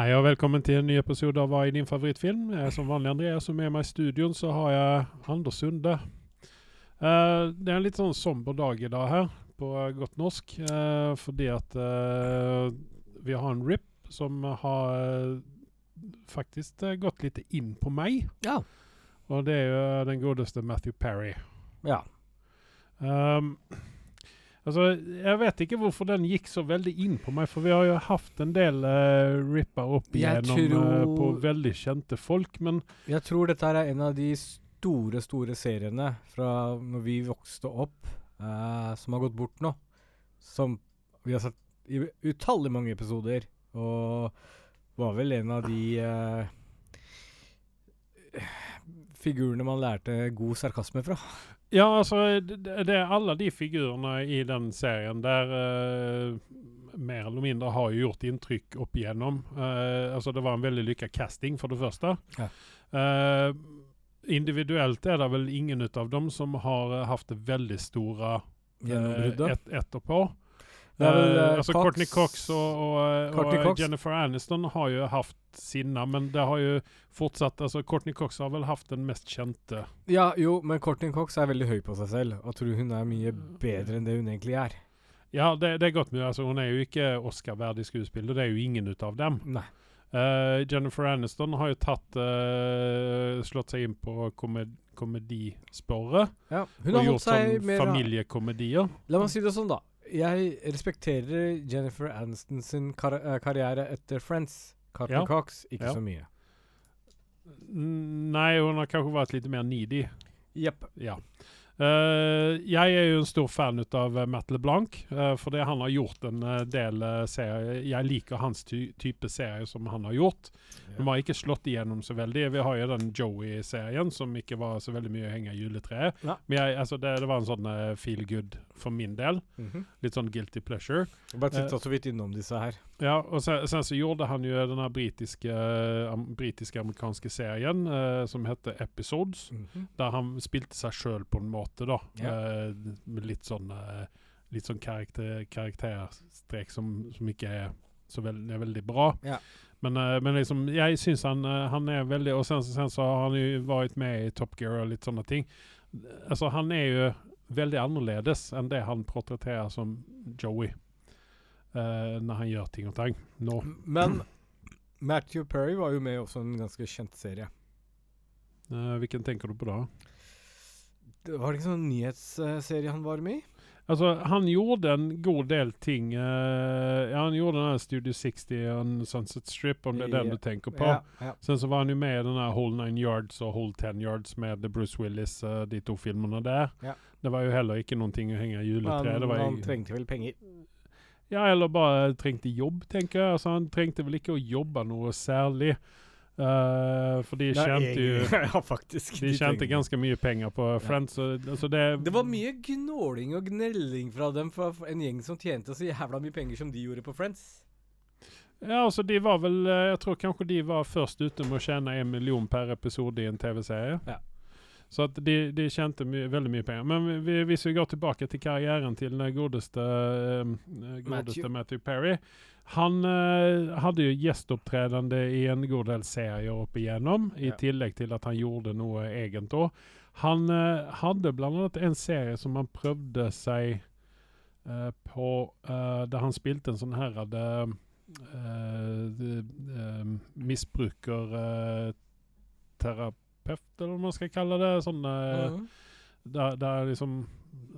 Hei og velkommen til en ny episode av Hva er din favorittfilm? Jeg er som vanlig Andreas, og med meg i studion så har jeg Anders Sunde. Uh, det er en litt sånn somber dag i dag her, på godt norsk, uh, fordi at uh, vi har en RIP som har faktisk gått litt inn på meg. Ja. Og det er jo den godeste Matthew Perry. Ja. Um, altså, jeg vet ikke hvorfor den gikk så veldig inn på meg, for vi har jo hatt en del uh, ripper opp igjennom igjennom uh, på veldig kjente folk, men Jeg tror dette er en av de store, store seriene fra når vi vokste opp, uh, som har gått bort nå. Som vi har sett i utallig mange episoder, og var vel en av de uh, figurene man lærte god sarkasme fra. Ja, altså det, det er alle de figurene i den serien der eh, mer eller mindre har jo gjort inntrykk opp igjennom. Eh, altså det var en veldig lykka casting, for det første. Ja. Eh, individuelt er det vel ingen av dem som har haft veldig store eh, et, etterpå. Vel, Eh, eh, altså Cox- Courtney Cox og, og, Courtney og Cox. Jennifer Aniston har jo hatt sine, men det har jo fortsatt altså Courtney Cox har vel hatt den mest kjente. Ja, jo, men Courtney Cox er veldig høy på seg selv, og tror hun er mye bedre enn det hun egentlig er. Ja, det, det er godt mulig. Altså, hun er jo ikke Oscar-verdig skuespiller. Det er jo ingen ut av dem. Nei. Uh, Jennifer Aniston har jo tatt uh, slått seg inn på komed komedisporet. Ja, hun har og gjort sånn familiekomedier. La meg si det sånn, da. Jeg respekterer Jennifer Aniston sin kar eh, karriere etter Friends. Courtney Ja. Cox, ikke Ja. så mye. Nei, hun har kanskje vært litt mer needy. Jepp. Ja. Uh, jeg er jo en stor fan av uh, Matt LeBlanc, uh, fordi han har gjort en eh, del uh, serier. Jeg liker hans ty type serier som han har gjort. De har ikke slått igjennom så veldig. Vi har jo den Joey-serien som ikke var så veldig mye å henge i juletreet. Ja. Men jeg, altså, det, det var en sånn uh, feel good for min del. Mhm. Litt sånn guilty pleasure. Jeg Bare titta Eh, så vidt innom disse her. Ja, og sen, sen så gjorde han jo den her britiske, am, britiske-amerikanske serien eh, som heter Episodes. Mhm. Der han spilte seg sjøl på en måte, da. Yeah. Eh, med litt sånn eh, Litt sånn karakter, karakterstrek som, som ikke er så veld, er veldig bra. Yeah. Men, eh, men liksom, jeg syns han, eh, han er veldig Og sen, sen så har han jo vært med i Top Gear og litt sånne ting. Altså, han er jo veldig annerledes enn det han portretterer som Joey. uh, når han gjør ting og tang nå. Men Matthew Perry var jo med i også en ganske kjent serie. Uh, hvilken tenker du på da? Det var det ikke sånn nyhetsserie han var med i? Altså, han gjorde en god del ting. Uh, ja, han gjorde den her Studio 60 og Sunset Strip, om det er den du tenker på. Ja, ja. Sen så var han jo med i den her Whole Nine Yards og Whole Ten Yards med Bruce Willis, uh, de to filmene der. Ja. Det var jo heller ikke noen ting å henge i juletreet. Han, han trengte vel penger. Ja, eller bare trengte jobb, tenker jeg. Altså, han trengte vel ikke å jobbe noe særlig. Uh, for de tjente jo Ja, faktisk. De tjente ganske mye penger på Friends. Så, altså det, Det var mye gnåling og gnelling fra dem for for en gjeng som tjente så jævla mye penger som de gjorde på Friends. Ja, altså de var vel eh, Jeg tror kanskje de var først ute med å tjene en million per episode i en TV-serie. Ja. Så at de, de tjente my veldig mye penger. Men vi, hvis vi går tilbake til karrieren til den godeste, eh, godeste Matthew. Matthew. Perry Han uh, hadde jo gjesteopptredende i en god del serier opp igjennom, i tillegg til at han gjorde noe egent òg. Han uh, hadde annet en serie som han prøvde seg uh, på, uh, der han spilte en sånn her hadde uh, misbrukerterapeut, eller hva man skal kalle det. Sånn, eh, Mhm. der, der liksom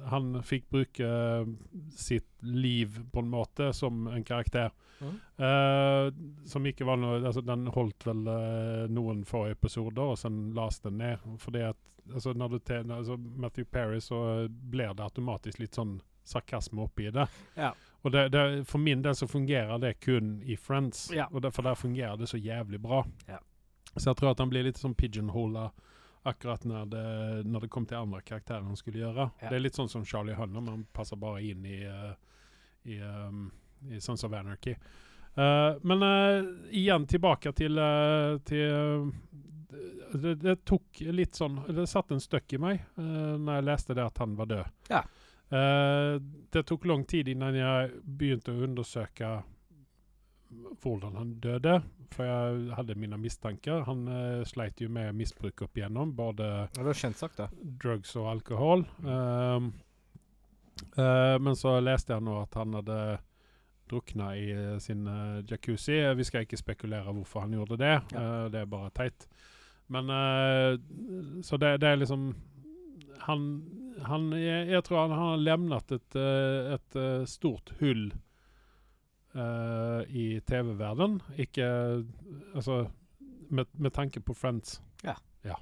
han fikk bruke sitt liv på en måte som en karakter. Mhm. Eh, som ikke var noe altså Den holdt vel eh, noen få episoder, og sen las den ned. Fordi at altså, når du te, altså, Matthew Perry, så blir det automatisk litt sånn sarkasme oppi det. Ja. Og det, det, for min del så fungerer det kun i Friends, Ja. og derfor der fungerer det så jævlig bra. Ja. Så jeg tror at han blir litt sånn pigeonhola akkurat når det, når det kom til andre karakterer han skulle gjøre. Ja. Det er litt sånn som Charlie Hunnam, han passer bare inn i, uh, i, um, i Sons of Anarchy. Uh, men uh, igjen tilbake til, til det, det tok litt sånn Det satt en støkk i meg uh, når jeg leste det at han var død. Ja. Uh, det tok lang tid innan jeg begynte å undersøke hvordan han døde. For jeg hadde mine mistanker. Han uh, sleit jo med misbruk opp igjennom, både Det var kjent sagt, drugs og alkohol. Um, uh, men så leste jeg nå at han hadde drukna i uh, sin jacuzzi. Vi skal ikke spekulere hvorfor han gjorde det. Ja. Det er bare teit. Men Så det, det er liksom Han, han jeg, jeg tror han har levnet et, et stort hull uh, i TV-verden. Ikke Altså med, med tanke på Friends. Ja. ja.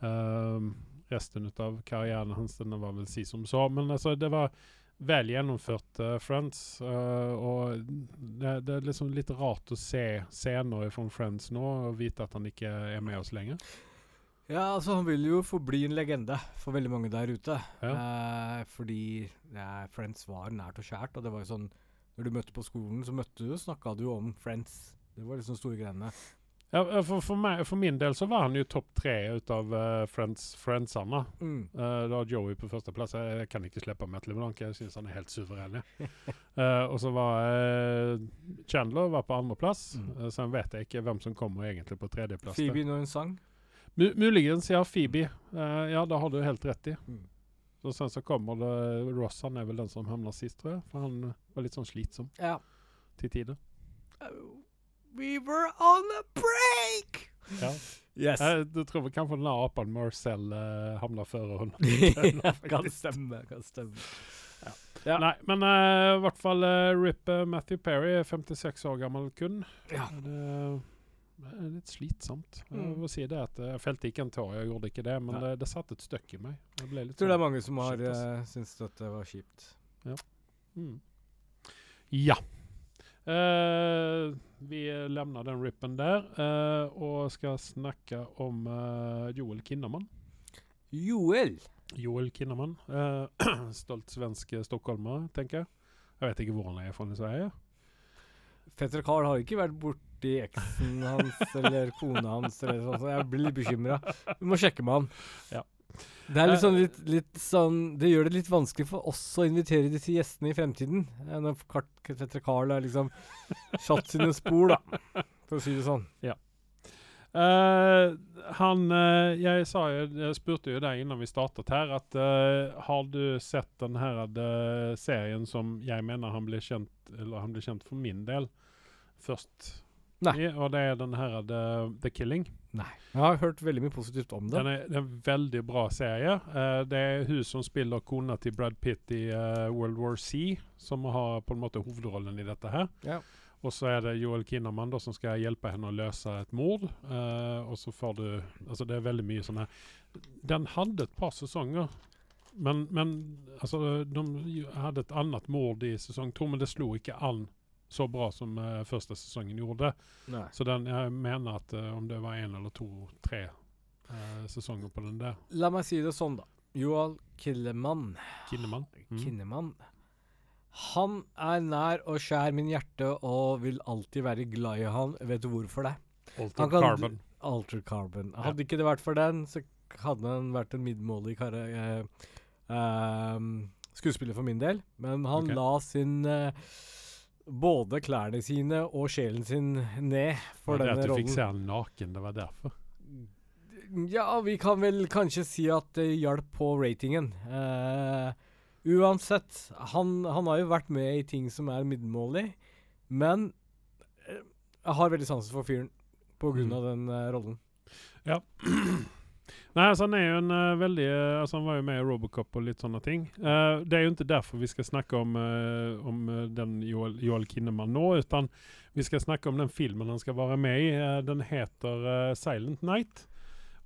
Um, resten av karrieren hans den var vel si som så. Men altså, det var vel gjennomført uh, Friends. uh, og det, det er liksom litt rart å se scener fra Friends nå og vite at han ikke er med oss lenger. Ja, altså Han vil jo forbli en legende for veldig mange der ute. Ja. Eh, fordi Friends var nært og kjært. Og det var jo sånn Når du møtte på skolen, så møtte du snakka du om Friends. Det var liksom store greiene. Ja, for, for, meg, for min del så var han jo topp tre ut av uh, Friends, Friendsene. Mm. Uh, da Joey på førsteplass. Jeg, jeg kan ikke slippe Metal Blanc. Jeg syns han er helt suveren. Uh, og så var Chandler var på andreplass. Mm. Uh, så vet jeg ikke hvem som kommer egentlig på tredjeplass. Phoebe når hun sang. M muligens, ja. Phoebe. Ja, det har du helt rett i. Mm. Og sen så kommer det Ross. Han er vel den som havner sist, tror jeg. For han uh, var litt sånn slitsom Ja. til tider. we were on a break! Ja. Yes. Jeg, du tror kan få den apen Marcel uh, havner før hun. kan stemme. Kan stemme. Ja. Nei, men i i hvert fall uh, Rip uh, Matthew Perry, 56 år gammel kun. Ja. Det, det er litt slitsomt. Jeg Mm. må si det at Jeg felte ikke en tår, jeg gjorde ikke det, men det, det satte et støkk i meg. Jeg ble litt Jeg tror det er sånn- mange som har uh, syntes at det var kjipt. Mm. Ja. Uh, vi levner den rippen der uh, og skal snakke om eh, Joel Kinnaman. Joel! Joel Kinnaman. eh, stolt svensk eh, stockholmer, tenker jeg. Jeg vet ikke hvor han er fra i Sverige. Fetter Karl har ikke vært borti eksen hans eller kona hans eller sånn, så jeg blir litt bekymra. Vi må sjekke med han. Ja. Det er litt sånn, litt, litt sånn Det gjør det litt vanskelig for oss å invitere disse gjestene i fremtiden. eh, Når Petter Carl har liksom satt sine spor, da. For å si det sånn. Eh, han uh, Jeg sa jo Jeg spurte jo deg innan vi startet her, at uh, har du sett den her serien som jeg mener han ble kjent Eller han ble kjent for min del først Nei. og det er den her The, The Killing. Nei. Jeg har hørt veldig mye positivt om det. Den er, det er en veldig bra serie. Uh, det er hun som spiller kona til Brad Pitt i uh, World War C, som har på en måte hovedrollen i dette her. Ja. Og så er det Joel Kinnaman da, som skal hjelpe henne å løse et mord. Uh, og så får du Altså, det er veldig mye sånn her Den hadde et par sesonger. Men, men altså, de hadde et annet mord i sesong to, men det slo ikke an så bra som uh, første sesongen gjorde. Nei. Så den, jeg mener at uh, om det var én eller to-tre uh, sesonger på den der. La meg si det sånn, da. Joal Killemann. Kinnaman. Mm. Kinnemann. Han er nær og skjær min hjerte og vil alltid være glad i han. Vet du hvorfor det? Alter Carbon. Alter Carbon. Hadde ikke det vært for den, så hadde han vært en middelmådig eh, ehm, skuespiller for min del. Men han okay. la sin eh, både klærne sine og sjelen sin ned for denne rollen. det at du fikk se han naken, det var derfor? Ja, vi kan vel kanskje si at det hjalp på ratingen. Eh, uansett, han, han har jo vært med i ting som er middelmådig, men eh, jeg har veldig sansen for fyren på grunn Mm. av den eh, rollen. Ja. Nei, altså han er jo en uh, veldig uh, Altså Han var jo med i Robocop og litt sånne ting. Uh, det er jo ikke derfor vi skal snakke om, uh, om eh, den Joel, Joel Kinnaman nå, utan vi skal snakke om den filmen han skal være med i. Eh, den heter eh, Silent Night.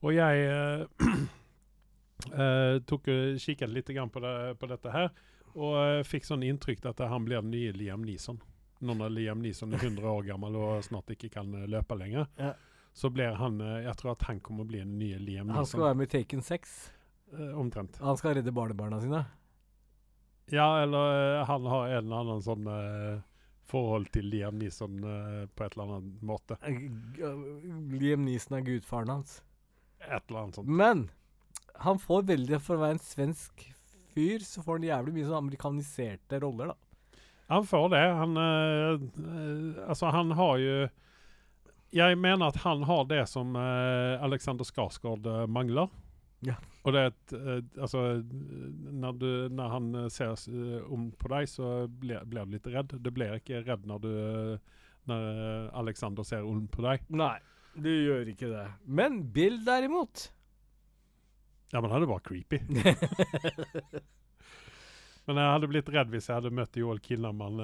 Og jeg eh, eh, tok og kikket litt grann på, det, på dette her, og eh, fikk sånn inntrykk at han blir den nye Liam Neeson. Nå når Liam Neeson er 100 år gammel og snart ikke kan eh, løpe lenger Ja. Så blir han eh, Jeg tror at han kommer å bli den nye Liam Han skal være med i Taken 6. Eh, omtrent. Han skal redde barnebarna sine. Ja, eller eh, han har en eller annen sånn eh, forhold til Liam Neeson eh, på et eller annet måte. Eh, Liam Neeson er gudfaren hans. Et eller annet sånt. Men han får veldig For å være en svensk fyr, så får han jævlig mye sånn amerikaniserte roller, da. Han får det. Han, altså, han har jo Jeg mener at han har det som uh, Alexander Skarsgård uh, mangler. Ja. Og det er et uh, Altså, når, du, når han ser om på deg, så blir, blir du litt redd. Du blir ikke redd når du Når Alexander ser ond på deg. Nei, du gjør ikke det. Men Bill derimot Ja, men han er bare creepy. Men jeg hadde blitt redd hvis jeg hadde møtt Joel Kinnaman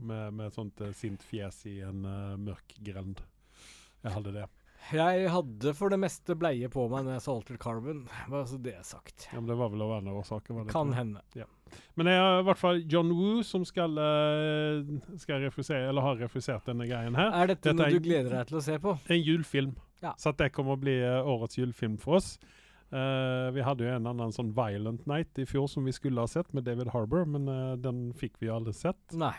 med, med sånt uh, sint fjes i en uh, mørk grend. Jeg hadde det. Jeg hadde for det meste bleie på meg når jeg så Altered Carbon, bare så det er sagt. Ja, men det var vel av andre årsaker. Kan hende. Men det er i hvert fall John Woo som skal, eh, skal refusere, eller har refusert denne greien her. Er dette, Dette noe du gleder deg til å se på? En julfilm. Ja. Så det kommer å bli årets julfilm for oss. Uh, vi hadde jo en annen sånn Violent Night i fjor som vi skulle ha sett med David Harbour, men uh, den fikk vi aldri sett. Nei.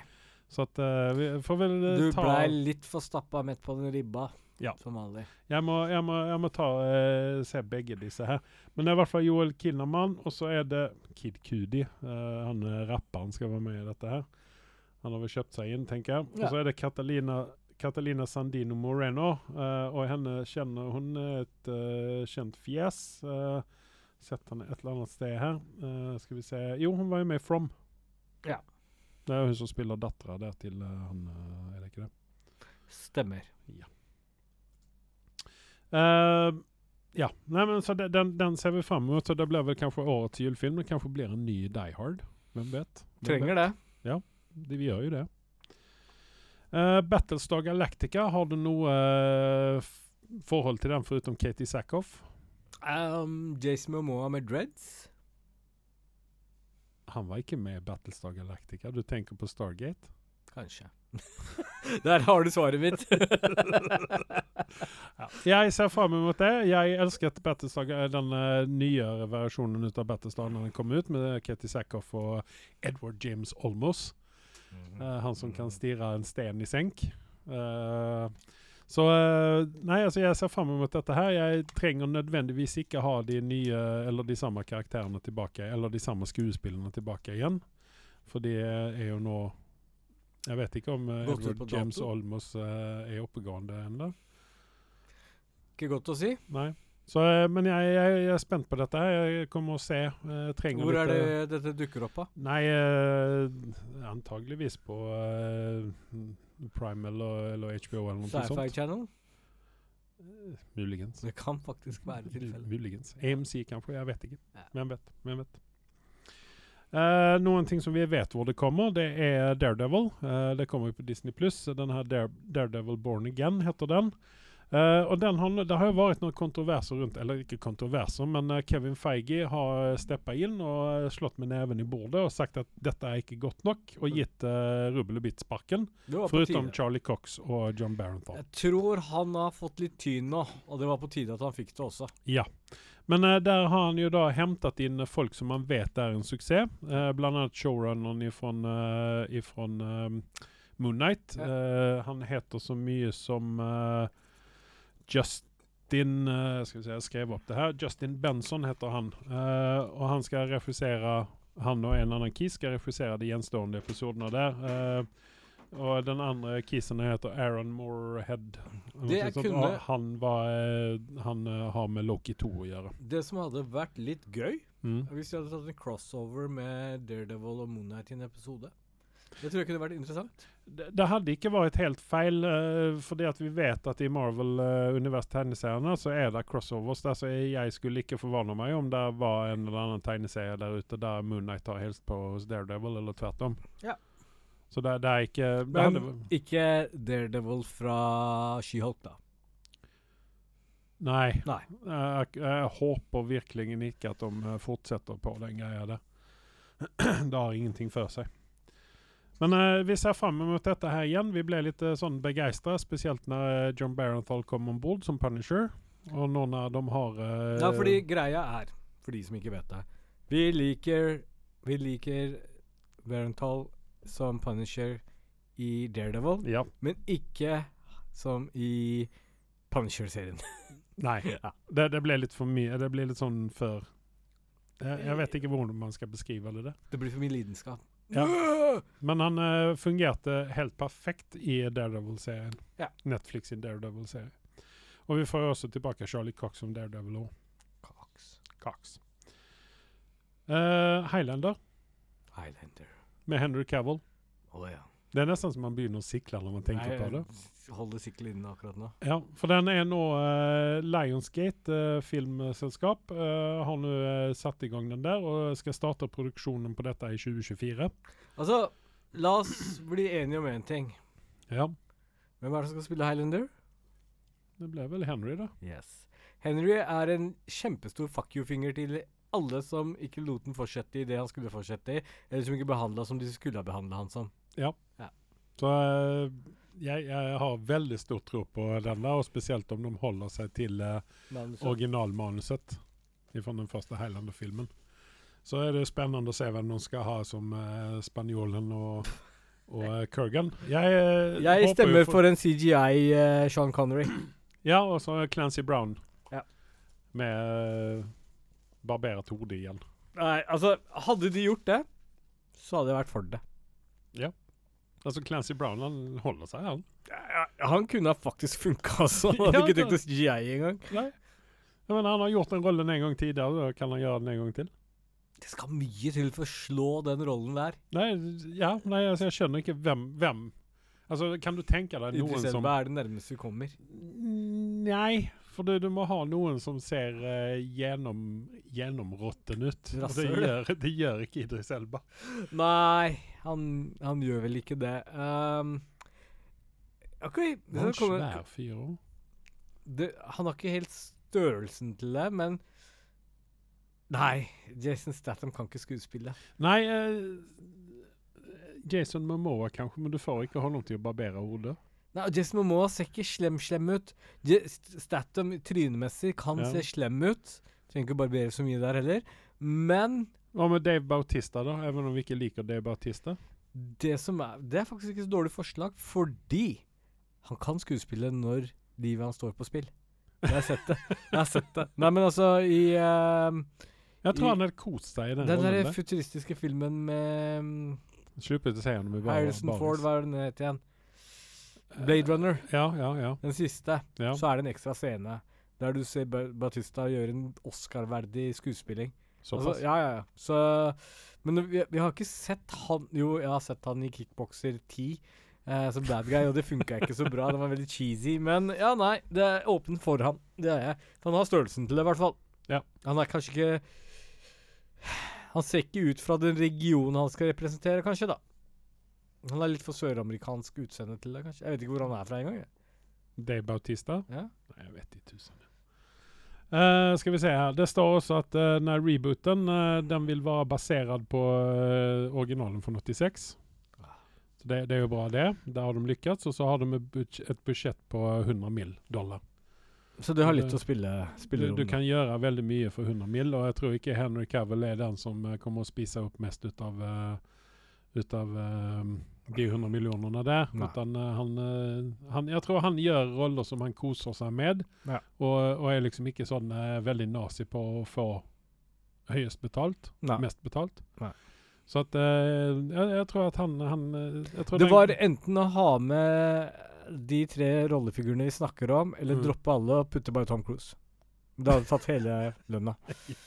Så at uh, vi får vel ta Du ta blei litt for stappa midt på den ribba, Ja. som vanlig. Jeg må, jeg må, jeg må ta uh, se begge disse her. Men det er i hvert fall Joel Kinnaman, og så er det Kid Cudi. eh, han rapperen skal være med i dette her. Han har vel kjøpt seg inn, tenker jeg. Og Ja. så er det Catalina, Catalina Sandino Moreno. Uh, og henne kjenner hun er et uh, kjent fjes. Uh, sett henne et eller annet sted her. Uh, skal vi se Jo, hun var jo med i From. Ja. Det er jo hun som spiller dattera der til eh, han, eh, er det ikke det? Stemmer. Eh, ja, Nei, men så det, den, den ser vi fram mot. Så det blir vel kanskje årets julefilm. Det kanskje blir en ny Die Hard. Hvem vet? Hvem Trenger det. Ja, De, vi gjør jo det. Uh, Battlestar Galactica, har du noe uh, forhold til den foruten Katie Sackhoff? Um, Jason Momoa med dreads? Han var ikke med i Battlestar Galactica. Du tenker på Stargate? Kanskje. Der har du svaret mitt. Jeg ser fram mot det. Jeg elsket Battlestar, eh, den eh, nyere versjonen ut av Battlestar når den kom ut, med Katie Sackhoff og Edward James Olmos. Eh, han som kan stirre en sten i senk. Eh, så eh, Nei, altså jeg ser fram mot dette her. Jeg trenger nødvendigvis ikke ha de nye eller de samme karakterene tilbake, eller de samme skuespillene tilbake igjen. For det er jo nå Jeg vet ikke om uh, Edward James? Olmos uh, er oppegående ennå. Ikke godt å si. Nei. Så, eh, men jeg, jeg, jeg er spent på dette. Jeg kommer å se. eh, Jeg Hvor er det eh, dette dukker opp, da? Nei, eh, antageligvis på eh, Prime eller, eller HBO eller noe Sci-Fi. Channel? Muligens. Det kan faktisk være tilfellet. Muligens. AMC kanskje, jeg vet ikke. Ja. Hvem vet? Hvem vet? Uh, noen ting som vi vet hvor det kommer, det er Daredevil. Det kommer jo på Disney Pluss. Denne Dare, Daredevil Born Again heter den. Eh, og den har, Det har jo vært noen kontroverser rundt Eller ikke kontroverser, men eh, Kevin Feige har steppa inn og eh, slått med neven i bordet og sagt at dette er ikke godt nok, og gitt uh, rubbel og bit sparken. Foruten. Charlie Cox og John Barenthal. Jeg tror han har fått litt tyn nå, og det var på tide at han fikk det også. Ja. Men uh, der har han jo da hentet inn eh, folk som han vet er en suksess. Uh, bl.a. showrunneren ifrån, uh, ifrån eh, Moon Knight. Ja. Eh, han heter så mye som eh, Justin eh, Skal vi se, jeg skrev opp det her. Justin Benson heter han. Eh, og han skal refusere Han og en annen kis skal refusere de gjenstående episodene der. Eh, og den andre kisen heter Aaron Moorhead. Kunne- han, var, han har med Loki 2 å gjøre. Det som hadde vært litt gøy, Mm. hvis de hadde tatt en crossover med Daredevil og Moonlight i en episode. Det tror jeg kunne vært interessant. Det, det hadde ikke vært helt feil, uh, fordi at vi vet at i Marvel-univers-tegneseriene så er det crossovers. Der, så jeg skulle ikke forvane meg om det var en eller annen tegneserie der ute der Moonnight har hilst på hos Daredevil, eller tvert om. Ja. Så det, det er ikke det Men hadde, ikke Daredevil fra She-Hulk, da. Nei. Nei. Jeg, jeg håper virkelig ikke at de eh, fortsetter på den greia der. det har ingenting for seg. Men uh, vi ser fram mot dette her igjen. Vi ble litt uh, sånn begeistra, spesielt når eh, John Barenthal kom om bord som Punisher. Og nå når de har uh, Ja, fordi greia er, for de som ikke vet det Vi liker Vi liker Barenthal som Punisher i Daredevil, Ja. men ikke som i Punisher-serien. Nei. Ja. Det, det ble litt for mye. Det ble litt sånn før jeg, jeg vet ikke hvordan man skal beskrive det. Det blir for mye lidenskap. Ja. Men han uh, fungerte helt perfekt i Daredevil-serien. Ja. Netflix i Daredevil-serien. Og vi får jo også tilbake Charlie Cox som Daredevil òg. Cox. Cox. Uh, Highlander Highlander. med Henry Cavill. Oh, ja. Det er nesten som man begynner å sikle når man tenker på det. Holder siklet inne akkurat nå. Ja, for den er nå uh, Lionsgate uh, filmselskap. uh, har nå satt i gang den der og skal starte produksjonen på dette i 2024. Altså, la oss bli enige om én ting. Ja, Hvem er det som skal spille Highlander? det ble vel Henry, da. Yes. Henry er en kjempestor fuck you-finger til alle som ikke lot den fortsette i det han skulle fortsette i, eller som ikke behandla som de skulle ha behandla han som. Så eh, jeg, jeg har veldig stor tro på den der, og spesielt om de holder seg til eh, originalmanuset fra den første Highlander-filmen. Så er det spennende å se hvem de skal ha som eh, spanjolen og, og eh, Kurgan. Jeg, eh, Jeg stemmer for en CGI uh, Sean Connery. Ja, og så Clancy Brown. Ja. Med barberet barbert hode igjen. Nei, altså, hadde de gjort det, så hadde jeg vært for det. Altså Clancy Brown han holder seg, han. Ja, Han kunne ha faktisk funka, altså. Han hadde Ja, ikke tenkt å jeg engang. Nei. Men han har gjort den rollen en gang tidligere, da kan han gjøre den en gang til. Det skal mye til for å slå den rollen der. Nei, ja, nei altså, jeg skjønner ikke hvem, hvem Altså, Kan du tenke deg noen som Elba er det nærmeste vi kommer. Nei, for du, du må ha noen som ser uh, gjennom, gjennomrotten ut. Rasser, det gjør, det gjør ikke Idris Elba. Nei, han, han gjør vel ikke det. Um, OK, det Han er svær fyr òg. han har ikke helt størrelsen til det, men Nei, Jason Statham kan ikke skuespille. Nei uh, Jason Momoa kanskje, men du får ikke honom til å barbere hodet. Nei, Jason Momoa ser ikke slem-slem ut. Statham trynemessig kan Ja. se slem ut. Trenger ikke barbere så mye der heller. Men Hva med Dave Bautista, da? Even om vi ikke liker Dave Bautista? det som er Det er faktisk ikke så dårlig forslag, fordi han kan skuespille når livet hans står på spill. Jeg har sett det. Jeg har sett det. Nei, men altså, i uh, Jeg tror I- han hadde kost seg i den, den der futuristiske filmen med um, Slipper å si noe med bare Harrison baris. Ford, hva er den het igjen? Blade Runner. Ja, ja, ja. Den siste. ja. Så er det en ekstra scene der du ser ba Batista gjøre en Oscar-verdig skuespilling. Såpass. Altså, ja, ja, ja. Så Men vi, vi har ikke sett han Jo, jeg har sett han i Kickboxer 10 eh, som bad guy, og det funka ikke så bra. Det var veldig cheesy. Men ja, nei, det er åpent for han. Det er jeg. For han har størrelsen til det, i hvert fall. Ja. Han er kanskje ikke Han ser ikke ut fra den regionen han skal representere, kanskje, da. Han er litt for søramerikansk utseende til det, kanskje. Jeg vet ikke hvor han er fra engang. Dave Bautista? Ja. Nei, jeg vet ikke tusen. Eh, skal vi se her. Det står også at uh, den rebooten uh, den vil være basert på eh, originalen fra 86. Så det, det er jo bra, det. Der har de lykkes. Og så har de et budsj- budsjett på 100 mill. dollar. Så du har litt å spille, spille Du, du kan gjøre veldig mye for 100 mill., og jeg tror ikke Henry Cavill er den som eh, kommer å spise opp mest ut av, eh, ut av eh, de 100 millionene der. Utan, eh, han, eh, han, jeg tror han gjør roller som han koser seg med, Ja. og, og er liksom ikke sånn eh, veldig nazi på å få høyest betalt, Nei. mest betalt. Nei. Så at eh, jeg, jeg tror at han, han eh, Det var enten å ha med de tre rollefigurene vi snakker om, eller Mm. droppe alle og putte bare Tom Cruise. Det hadde tatt hele lønna.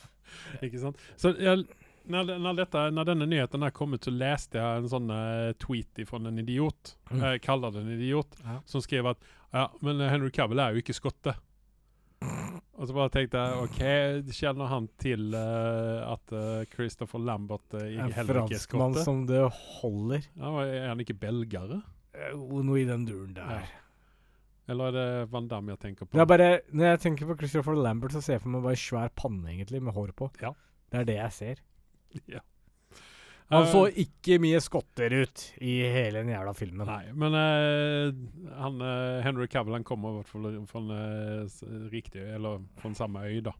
Ikke sant? Så jeg, når, når, dette, når denne nyheten er kommet, så leste jeg en sånn eh, tweet fra en idiot, Mm. jeg kaller det en idiot, Ja. som skrev at ja, men eh, Henry Cavill er jo ikke skotte. Og så bare tenkte jeg OK, kjenner han til uh, at uh, Christopher Lambert uh, En heller ikke er franskmann som det holder. Ja, er han ikke belgere? Eh, Noe i den duren der. Ja. Eller er det Van Damme jeg tenker på? Bare, Når jeg tenker på Christopher Lambert, så ser jeg for meg bare en svær panne egentlig, med hår på. Ja. Det er det jeg ser. ja. Han Eh, så ikke mye skotter ut i hele den jævla filmen. Nei, men uh, han, uh, Henry Cavill han kommer i hvert fall fra s- riktig eller fra samme øy, da.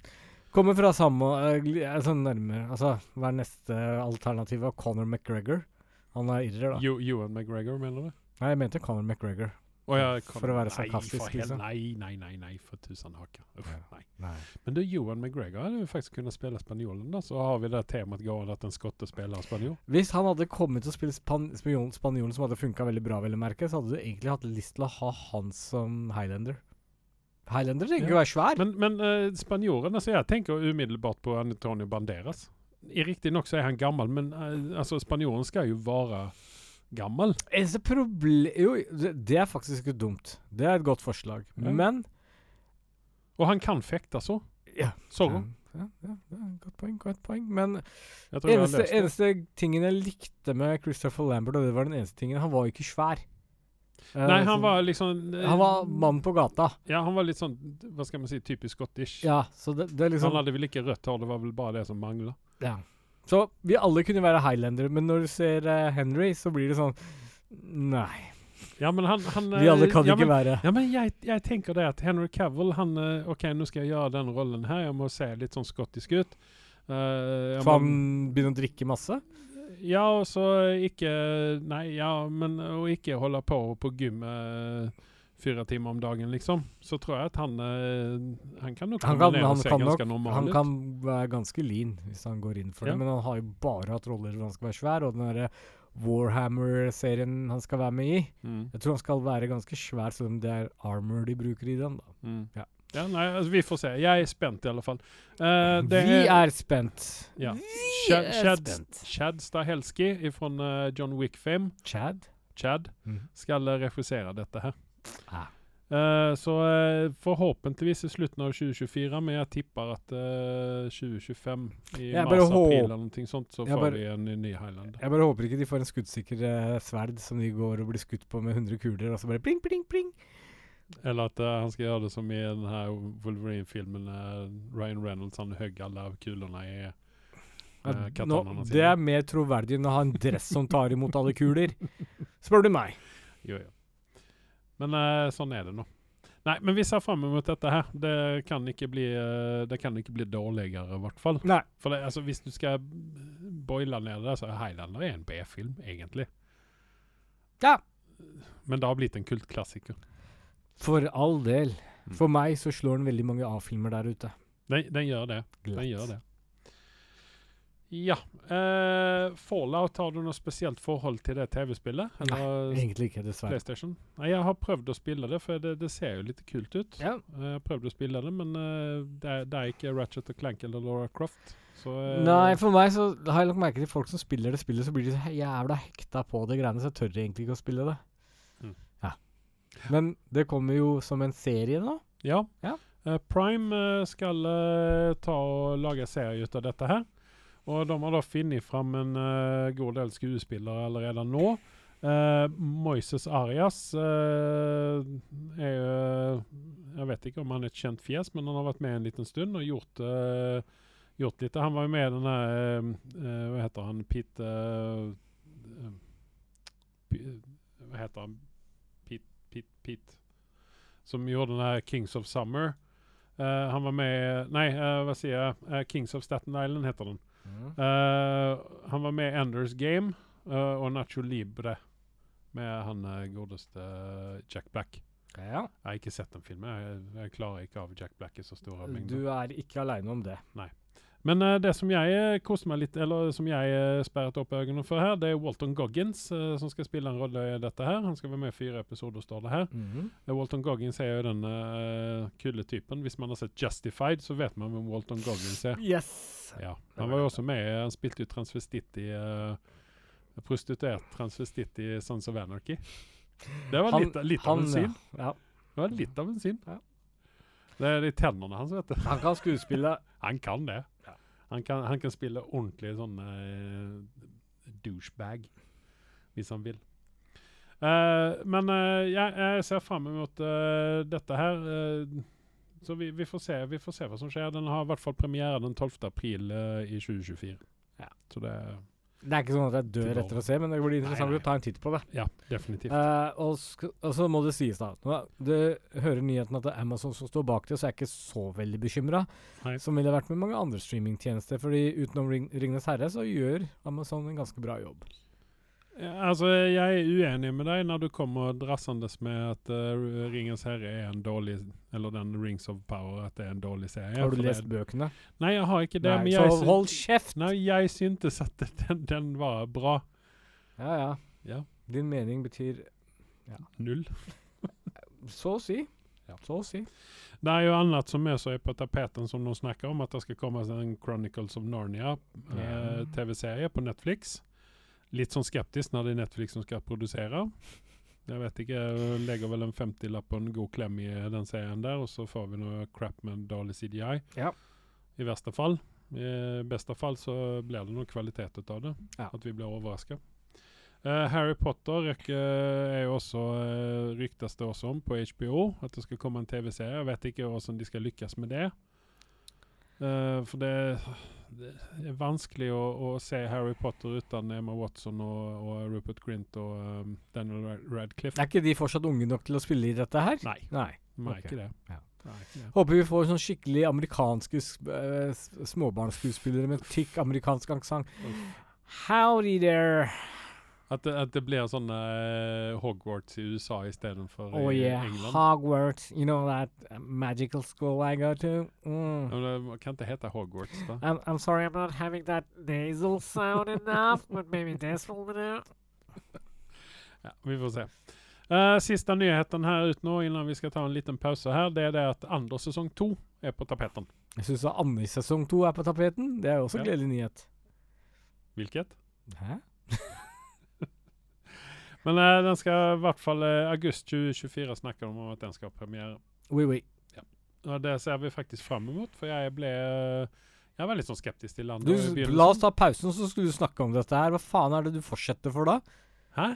Kommer fra samme uh, eh, Sånn nærmere Altså, hva er neste alternativ? Conor McGregor. Han er irrer, da. Ewan McGregor, mener du? Nei, jeg mente Conor McGregor. Og jeg For å være sarkastisk, nei, liksom. Nei, nei, nei, nei, for tusen haker. Uff, Ja. nei. Men du, Johan McGregor hadde jo faktisk kunnet spille spanjolen, da. Så har vi det temaet gående at en skotte spiller spanjol. Hvis han hadde kommet til å spille span spanjolen, spanjolen som hadde funka veldig bra, vel merke, så hadde du egentlig hatt lyst til å ha han som Highlander. Highlander trenger ikke Ja. å være svær. Men, men uh, spanjolen, altså jeg tenker umiddelbart på Antonio Banderas. Riktignok så er han gammel, men uh, altså spanjolen skal jo være gammel. Jo, det, er faktisk ikke dumt. Det er et godt forslag. Ja. Men Og han kan fekte så. Ja. Sorry. Ja, ja, ja, godt poeng, godt poeng. Men eneste, eneste tingen jeg likte med Christopher Lambert, og det var den eneste tingen Han var jo ikke svær. Eh, Nei, han var liksom Han var mann på gata. Ja, han var litt sånn Hva skal man si Typisk scottish. Ja, så det, det liksom Han hadde vel ikke rødt hår, det var vel bare det som mangla. Ja. Så vi alle kunne være Highlander, men når du ser uh, Henry, så blir det sånn Nei. Ja, men han, han Vi alle eh, kan ja, ikke men, være Ja, men jeg, jeg tenker det at Henry Cavill han eh, OK, nå skal jeg gjøre den rollen her. Jeg må se litt sånn skottisk ut. Uh, For han begynner å drikke masse? Ja, og så ikke Nei, ja, men å ikke holde på på gym eh, fire timer om dagen, liksom. Så tror jeg at han eh, Han kan nok Han kan, han seg kan ganske normal Han kan være ganske lean hvis han går inn for Ja. det, men han har jo bare hatt roller hvor han skal være svær, og den derre Warhammer-serien han skal være med i Mm, Jeg tror han skal være ganske svær, selv om det er armor de bruker i den. da. mm. Ja. ja, nei, altså, vi får se. Jeg er spent, i alle fall. Uh, det Vi er spent. ja. Vi Chad, er Chad, spent. Chad Stahelski fra John Wick-fame Chad? Chad, mm. skal eh, regissere dette her. Ah. Uh, så uh, forhåpentligvis i slutten av 2024, men jeg tipper at uh, 2025 i Jeg mars-april eller noe sånt, så Jeg får bare- vi en ny- Highland Highlander. Jeg bare håper ikke de får en skuddsikker eh, sverd som de går og blir skutt på med 100 kuler, og så bare pling, pling, pling. Eller at eh, han skal gjøre det som i den her Wolverine-filmen. eh, Ryan Reynolds han høgg alle kulene i Ja, eh, nå, det er mer troverdig enn å ha en dress som tar imot alle kuler. Spør du meg. Jo, jo. Men uh, sånn er det nå. Nei, men vi ser fram mot dette her. Det kan ikke bli, eh, det kan ikke bli dårligere, i hvert fall. Nei. For det, altså, hvis du skal boile ned det, så er Highlander en B-film, egentlig. Ja. Men det har blitt en kultklassiker. For all del. Mm. For meg så slår den veldig mange A-filmer der ute. Den, den gjør det. Den Glatt. gjør det. Ja. eh, Fallout, har du noe spesielt forhold til det TV-spillet? Nei, Egentlig ikke, dessverre. PlayStation? Nei, jeg har prøvd å spille det, for det, det ser jo litt kult ut. Ja. Jeg har prøvd å spille det, men uh, det, er, det er ikke Ratchet og Clank eller Laura Croft. Så eh, Nei, for meg så har jeg lagt merke til folk som spiller det spillet, så blir de så jævla hekta på det greiene, så jeg tør egentlig ikke å spille det. Mm. Ja. Men det kommer jo som en serie nå. Ja. Ja. Eh, Prime eh, skal eh, ta og lage serie ut av dette her. Og de har da funnet fram en uh, god del skuespillere allerede nå. Uh, Moises Arias uh, er jo Jeg vet ikke om han er et kjent fjes, men han har vært med en liten stund og gjort, gjort litt. Han var jo med i denne Hva heter han? Pete Hva heter han? Pete, Pete, Pete Som gjorde den der Kings of Summer. Han var med Nei, hva sier jeg? Kings of Staten Island heter den. Eh, han var med i Enders Game uh, og Nacho Libre med han eh, godeste Jack Black. Ja. Jeg har ikke sett den filmen. Jeg, jeg klarer ikke av Jack Black i så store Du er ikke aleine om det. Men uh, det som jeg eh, koste meg litt, eller som jeg uh, sperret opp øynene for her, det er Walton Goggins uh, som skal spille en rolle i dette her. Han skal være med i fire episoder, står det her. Eh, Walton Goggins er jo den kule typen. Hvis man har sett Justified, så vet man hvem Walton Goggins er. Yes! Ja, Han var jo også med Han spilte jo transvestitt i Prostituert transvestitt i Sons of Anarchy. Det var litt, litt av en syn. Ja. Det var litt av en syn. Ja. Det er de tennene hans, vet du. Han kan skuespille. Han kan det. Han, kan, han kan spille ordentlig sånn eh, douchebag, hvis han vil. Uh, men uh, jeg, jeg ser fram mot uh, dette her. så vi, vi, får se, vi får se hva som skjer. Den har i hvert fall premiere den 12. april i 2024. Ja. Så det Det er ikke sånn at jeg dør etter å se, men det blir interessant nei. å ta en titt på det. Ja, definitivt. Eh, og, og så må det sies, da Nå, Du hører nyheten at det er Amazon som står bak det, så jeg er ikke så veldig bekymra. Som ville vært med mange andre streamingtjenester. Fordi utenom Ring Ringnes herre så gjør Amazon en ganske bra jobb. Ja, Altså, jeg er uenig med deg når du kommer drassende med at uh, Ringens herre er en dårlig Eller den Rings of Power, at det er en dårlig serie. Har du lest det, bøkene? Nei, jeg har ikke det. Nei, men jeg så hold kjeft! Nei, jeg syntes at den, den var bra. Ja, ja. Ja. Din mening betyr Null. så å si. Ja. Så å si. Det er jo annet som er så på tapeten som noen snakker om, at det skal komme en Chronicles of Narnia eh, Ja. TV-serie på Netflix. Litt sånn skeptisk når det er Netflix som skal produsere. Jeg vet ikke, jeg legger vel en 50-lapp på en god klem i den serien der, og så får vi noe crap med dårlig CDI. Ja. I verste fall. I beste fall så blir det noe kvalitet ut av det. Ja. At vi blir overraska. Harry Potter er jo også uh, ryktes det også om på HBO. At det skal komme en TV-serie. Jeg vet ikke hvordan de skal lykkes med det. Uh, for det, det er vanskelig å, å se Harry Potter uten Emma Watson og, og Rupert Grint og um, Daniel Radcliffe. Er ikke de fortsatt unge nok til å spille i dette her? Nei, Nei. Nei okay. ikke det. Ja. De er ikke det. Håper vi får sånn skikkelig amerikanske eh, småbarnsskuespillere med tykk amerikansk aksent. Howdy there. At, at det blir sånn uh, Hogwarts i USA istedenfor Oh i yeah, England. Hogwarts. You know that uh, magical school I go to? Mm. Men det kan ikke hete Hogwarts, da. I'm, I'm sorry I'm not having that nasal sound enough, but maybe this will do. Ja, vi får se. Uh, sista nyheten her ut nå, innan vi skal ta en liten pause her, det er det at Anders sesong to er på tapeten. Jeg syns i sesong to er på tapeten. Det er jo også Ja. gledelig nyhet. Hvilket? Hæ? Men eh, den skal i hvert fall eh, august 2024 snakker de om at den skal ha premiere. Oui, oui. Og det ser vi faktisk fram mot, for jeg ble eh, Jeg var litt sånn skeptisk til landet. Du, la oss ta pausen, så skulle du snakke om dette her. Hva faen er det du fortsetter for da? Hæ?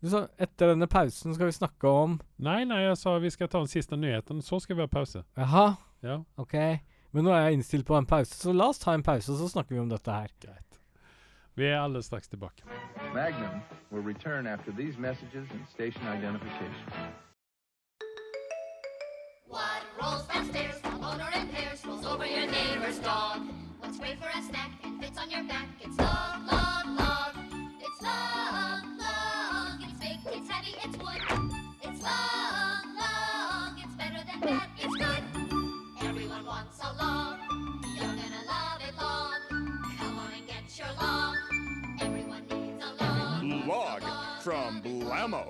Du sa etter denne pausen skal vi snakke om Nei, nei, jeg sa vi skal ta den siste nyheten, så skal vi ha pause. Jaha, Ja, ok. Men nå er jeg innstilt på en pause, så la oss ta en pause, så snakker vi om dette her. greit. Vi er alldeles straks tilbake. Magnum will return after these messages and station identification. What rolls downstairs, the loner in pairs, rolls over your neighbor's dog. What's great for a snack and fits on your back? It's long, long, long. It's long, long. It's big, it's heavy, it's wood. It's long, long. It's better than that, it's good. Everyone wants a long. From Blammo.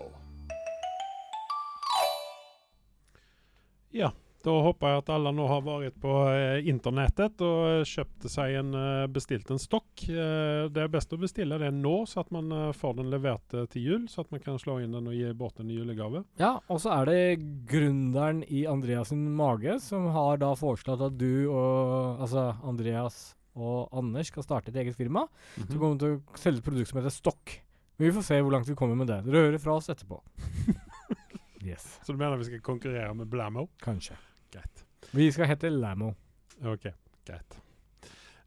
Ja, da håper jeg at alle nå har vært på eh, internettet og kjøpte kjøpt seg en, eh, bestilt en stokk. Eh, det er best å bestille det nå, så at man eh, får den levert eh, til jul. Så at man kan slå inn den og gi bort en julegave. Ja, og så er det gründeren i Andreas sin mage som har da foreslått at du og Altså Andreas og Anders skal starte et eget firma. Mm -hmm. Som kommer til å selge et produkt som heter Stokk. Men vi får se hvor langt vi kommer med det. Dere hører fra oss etterpå. yes. Så du mener vi skal konkurrere med Blammo? Kanskje. Greit. Vi skal hete Lamo. Ok, greit.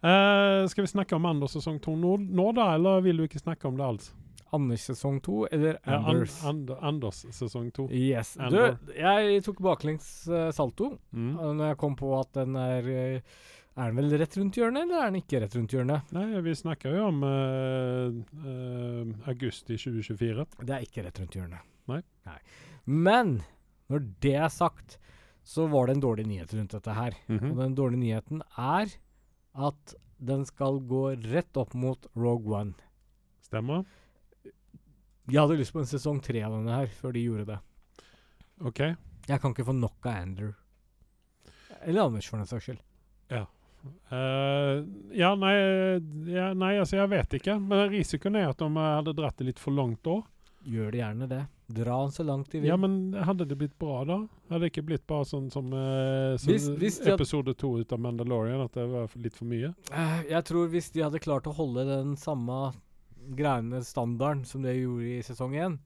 Uh, skal vi snakke om Anders sesong to nå, nå da, eller vil du ikke snakke om det alls? Anders sesong to, eller Ja, and, Anders? And Anders sesong to. Yes. Du, jeg tok baklengs uh, salto Mm. uh, når jeg kom på at den er eh, Er den vel rett rundt hjørnet, eller er den ikke rett rundt hjørnet? Nei, vi snakker jo om uh, uh, august i 2024. Det er ikke rett rundt hjørnet. Nei. Nei. Men når det er sagt, så var det en dårlig nyhet rundt dette her. Mhm. Og den dårlige nyheten er at den skal gå rett opp mot Rogue One. Stemmer? Jeg hadde lyst på en sesong tre av denne her, før de gjorde det. OK. Jeg kan ikke få nok av Andrew. Eller Anders, for den saks skyld. Eh, ja, nei, ja, nei, altså jeg vet ikke. Men risikoen er at de eh, hadde dratt det litt for langt da. Gjør det gjerne det. Dra den så langt de vil. Ja, men hadde det blitt bra da? Hadde det ikke blitt bare sånn som uh, som Hvis- hvis episode to ut av Mandalorian, at det var litt for mye? Uh, jeg tror hvis de hadde klart å holde den samme greiene standarden som det gjorde i sesong én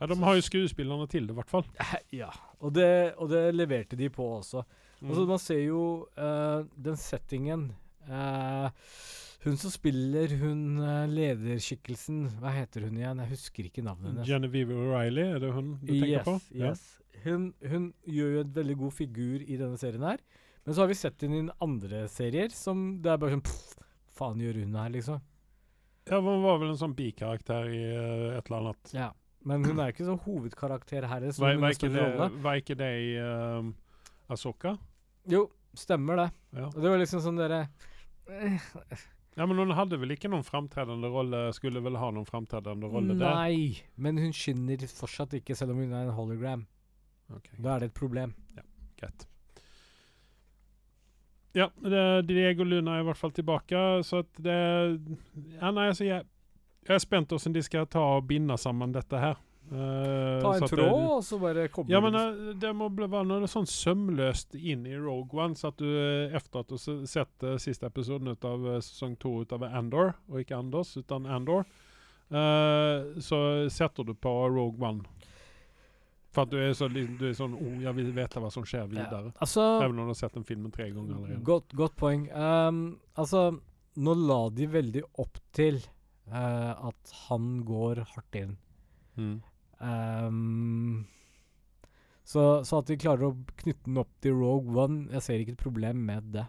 Ja, De har jo skuespillerne til det, i hvert fall. Ja. Og det, og det leverte de på også. Mm. Og så Man ser jo uh, den settingen uh, Hun som spiller hun uh, lederskikkelsen Hva heter hun igjen? Jeg husker ikke navnet hennes. Genevieve O'Reilly, er det hun du tenker yes, på? Yes. Hun, hun gjør jo en veldig god figur i denne serien her. Men så har vi sett henne i andre serier som det er bare sånn pff, Faen gjør hun her, liksom? Ja, Hun var vel en sånn bikarakter i uh, et eller annet. Ja. Men hun er ikke sånn hovedkarakter her. Så Var, var, ikke det, var ikke det i uh, Asoka? Jo, stemmer det. Ja. Og det var liksom sånn dere eh, ja, men hun hadde vel ikke noen framtredende rolle? Skulle vel ha noen framtredende rolle der? Nei, men hun skinner fortsatt ikke, selv om hun er en hologram. Okay. Da er det et problem. Ja, greit. Ja, det, Diego Luna er i hvert fall tilbake, så at det Ja, nei, altså, jeg, jeg er spent hvordan de skal ta og binde sammen dette her. Eh, Ta en tråd, det- og så bare koble Ja, men det. eh, det må bli være noe sånn sømløst inn i Rogue One, så at du etter efter at du har sett uh, siste episoden ut av eh, sesong to ut av Andor, og ikke Anders, utan Andor, eh, så setter du på Rogue One. For at du er, så, du er sånn oh, jeg vil vite hva som skjer videre. Ja, altså Även om du har sett den filmen tre ganger allerede. Godt, godt poeng. Um, altså, nå la de veldig opp til eh, at han går hardt inn. Mm. Ehm, så, så at de klarer å knytte den opp til Rogue One, jeg ser ikke et problem med det.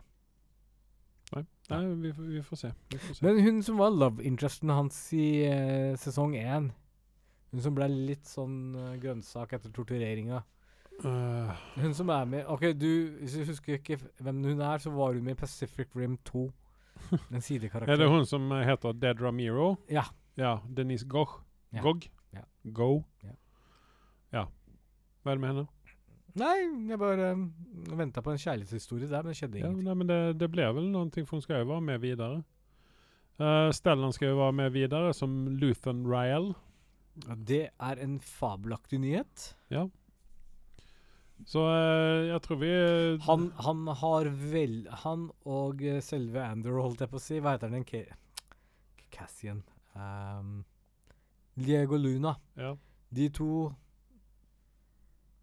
Nei, vi, får- vi får se. Vi får se. Men hun som var love interesten hans i uh, sesong én, hun som ble litt sånn uh, grønnsak etter tortureringa uh. Hun som er med Ok, du Hvis du husker ikke hvem hun er, så var hun med i Pacific Rim 2. En sidekarakter. er det hun som heter Dead Ramiro? Ja. Ja, Denise Gogh. Ja. Gogh? Go? Ja. ja. Hva er det med henne? Nei, jeg bare um, venta på en kjærlighetshistorie der, men det skjedde Ja, ingenting. nei, men det, det ble vel ting, for hun skal jo være med videre. Uh, Stellan skal jo være med videre som Luthen Ryel. Ja, det er en fabelaktig nyhet. Ja. Så uh, jeg tror vi Han, han har vel Han og eh, selve Andrew, holdt jeg på å si. Hva heter den? Ke Cassian. Um, Diego Luna. ja. De to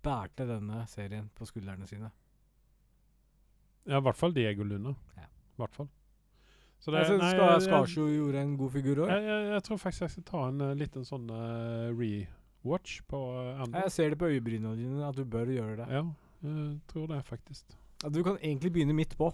bærte denne serien på skuldrene sine. ja, i hvert fall Diego Luna. Ja. I hvert fall. Så Jeg synes nei, Ska- Skarsjo gjorde en god figur òg. jeg, jeg, jeg tror faktisk jeg skal ta en uh, liten sånn uh, rewatch på uh. Jeg ser det på øyebrynene dine at du bør gjøre det. Ja, jeg tror det faktisk. Ja, Du kan egentlig begynne midt på.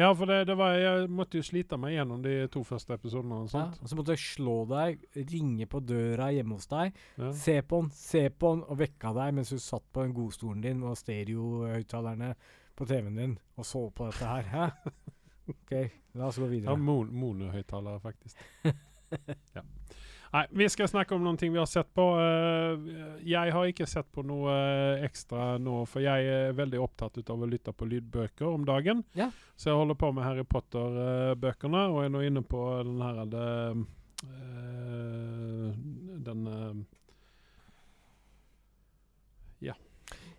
Ja, for det, det var, jeg måtte jo slite meg gjennom de to første episodene. og Ja, sånt. og så måtte jeg slå deg, ringe på døra hjemme hos deg, Ja. se på den, se på den og vekka deg mens du satt på den godstolen din og stereohøyttalerne på TV-en din og så på dette her. Hæ? OK, la oss gå videre. Ja, mon monohøyttalere, faktisk. ja. Nei, vi skal snakke om noen ting vi har sett på. Eh, jeg har ikke sett på noe eh, ekstra nå, for jeg er veldig opptatt av å lytte på lydbøker om dagen. Ja. Så jeg holder på med Harry Potter-bøkene, og er nå inne på den her det, eh, Den Ja.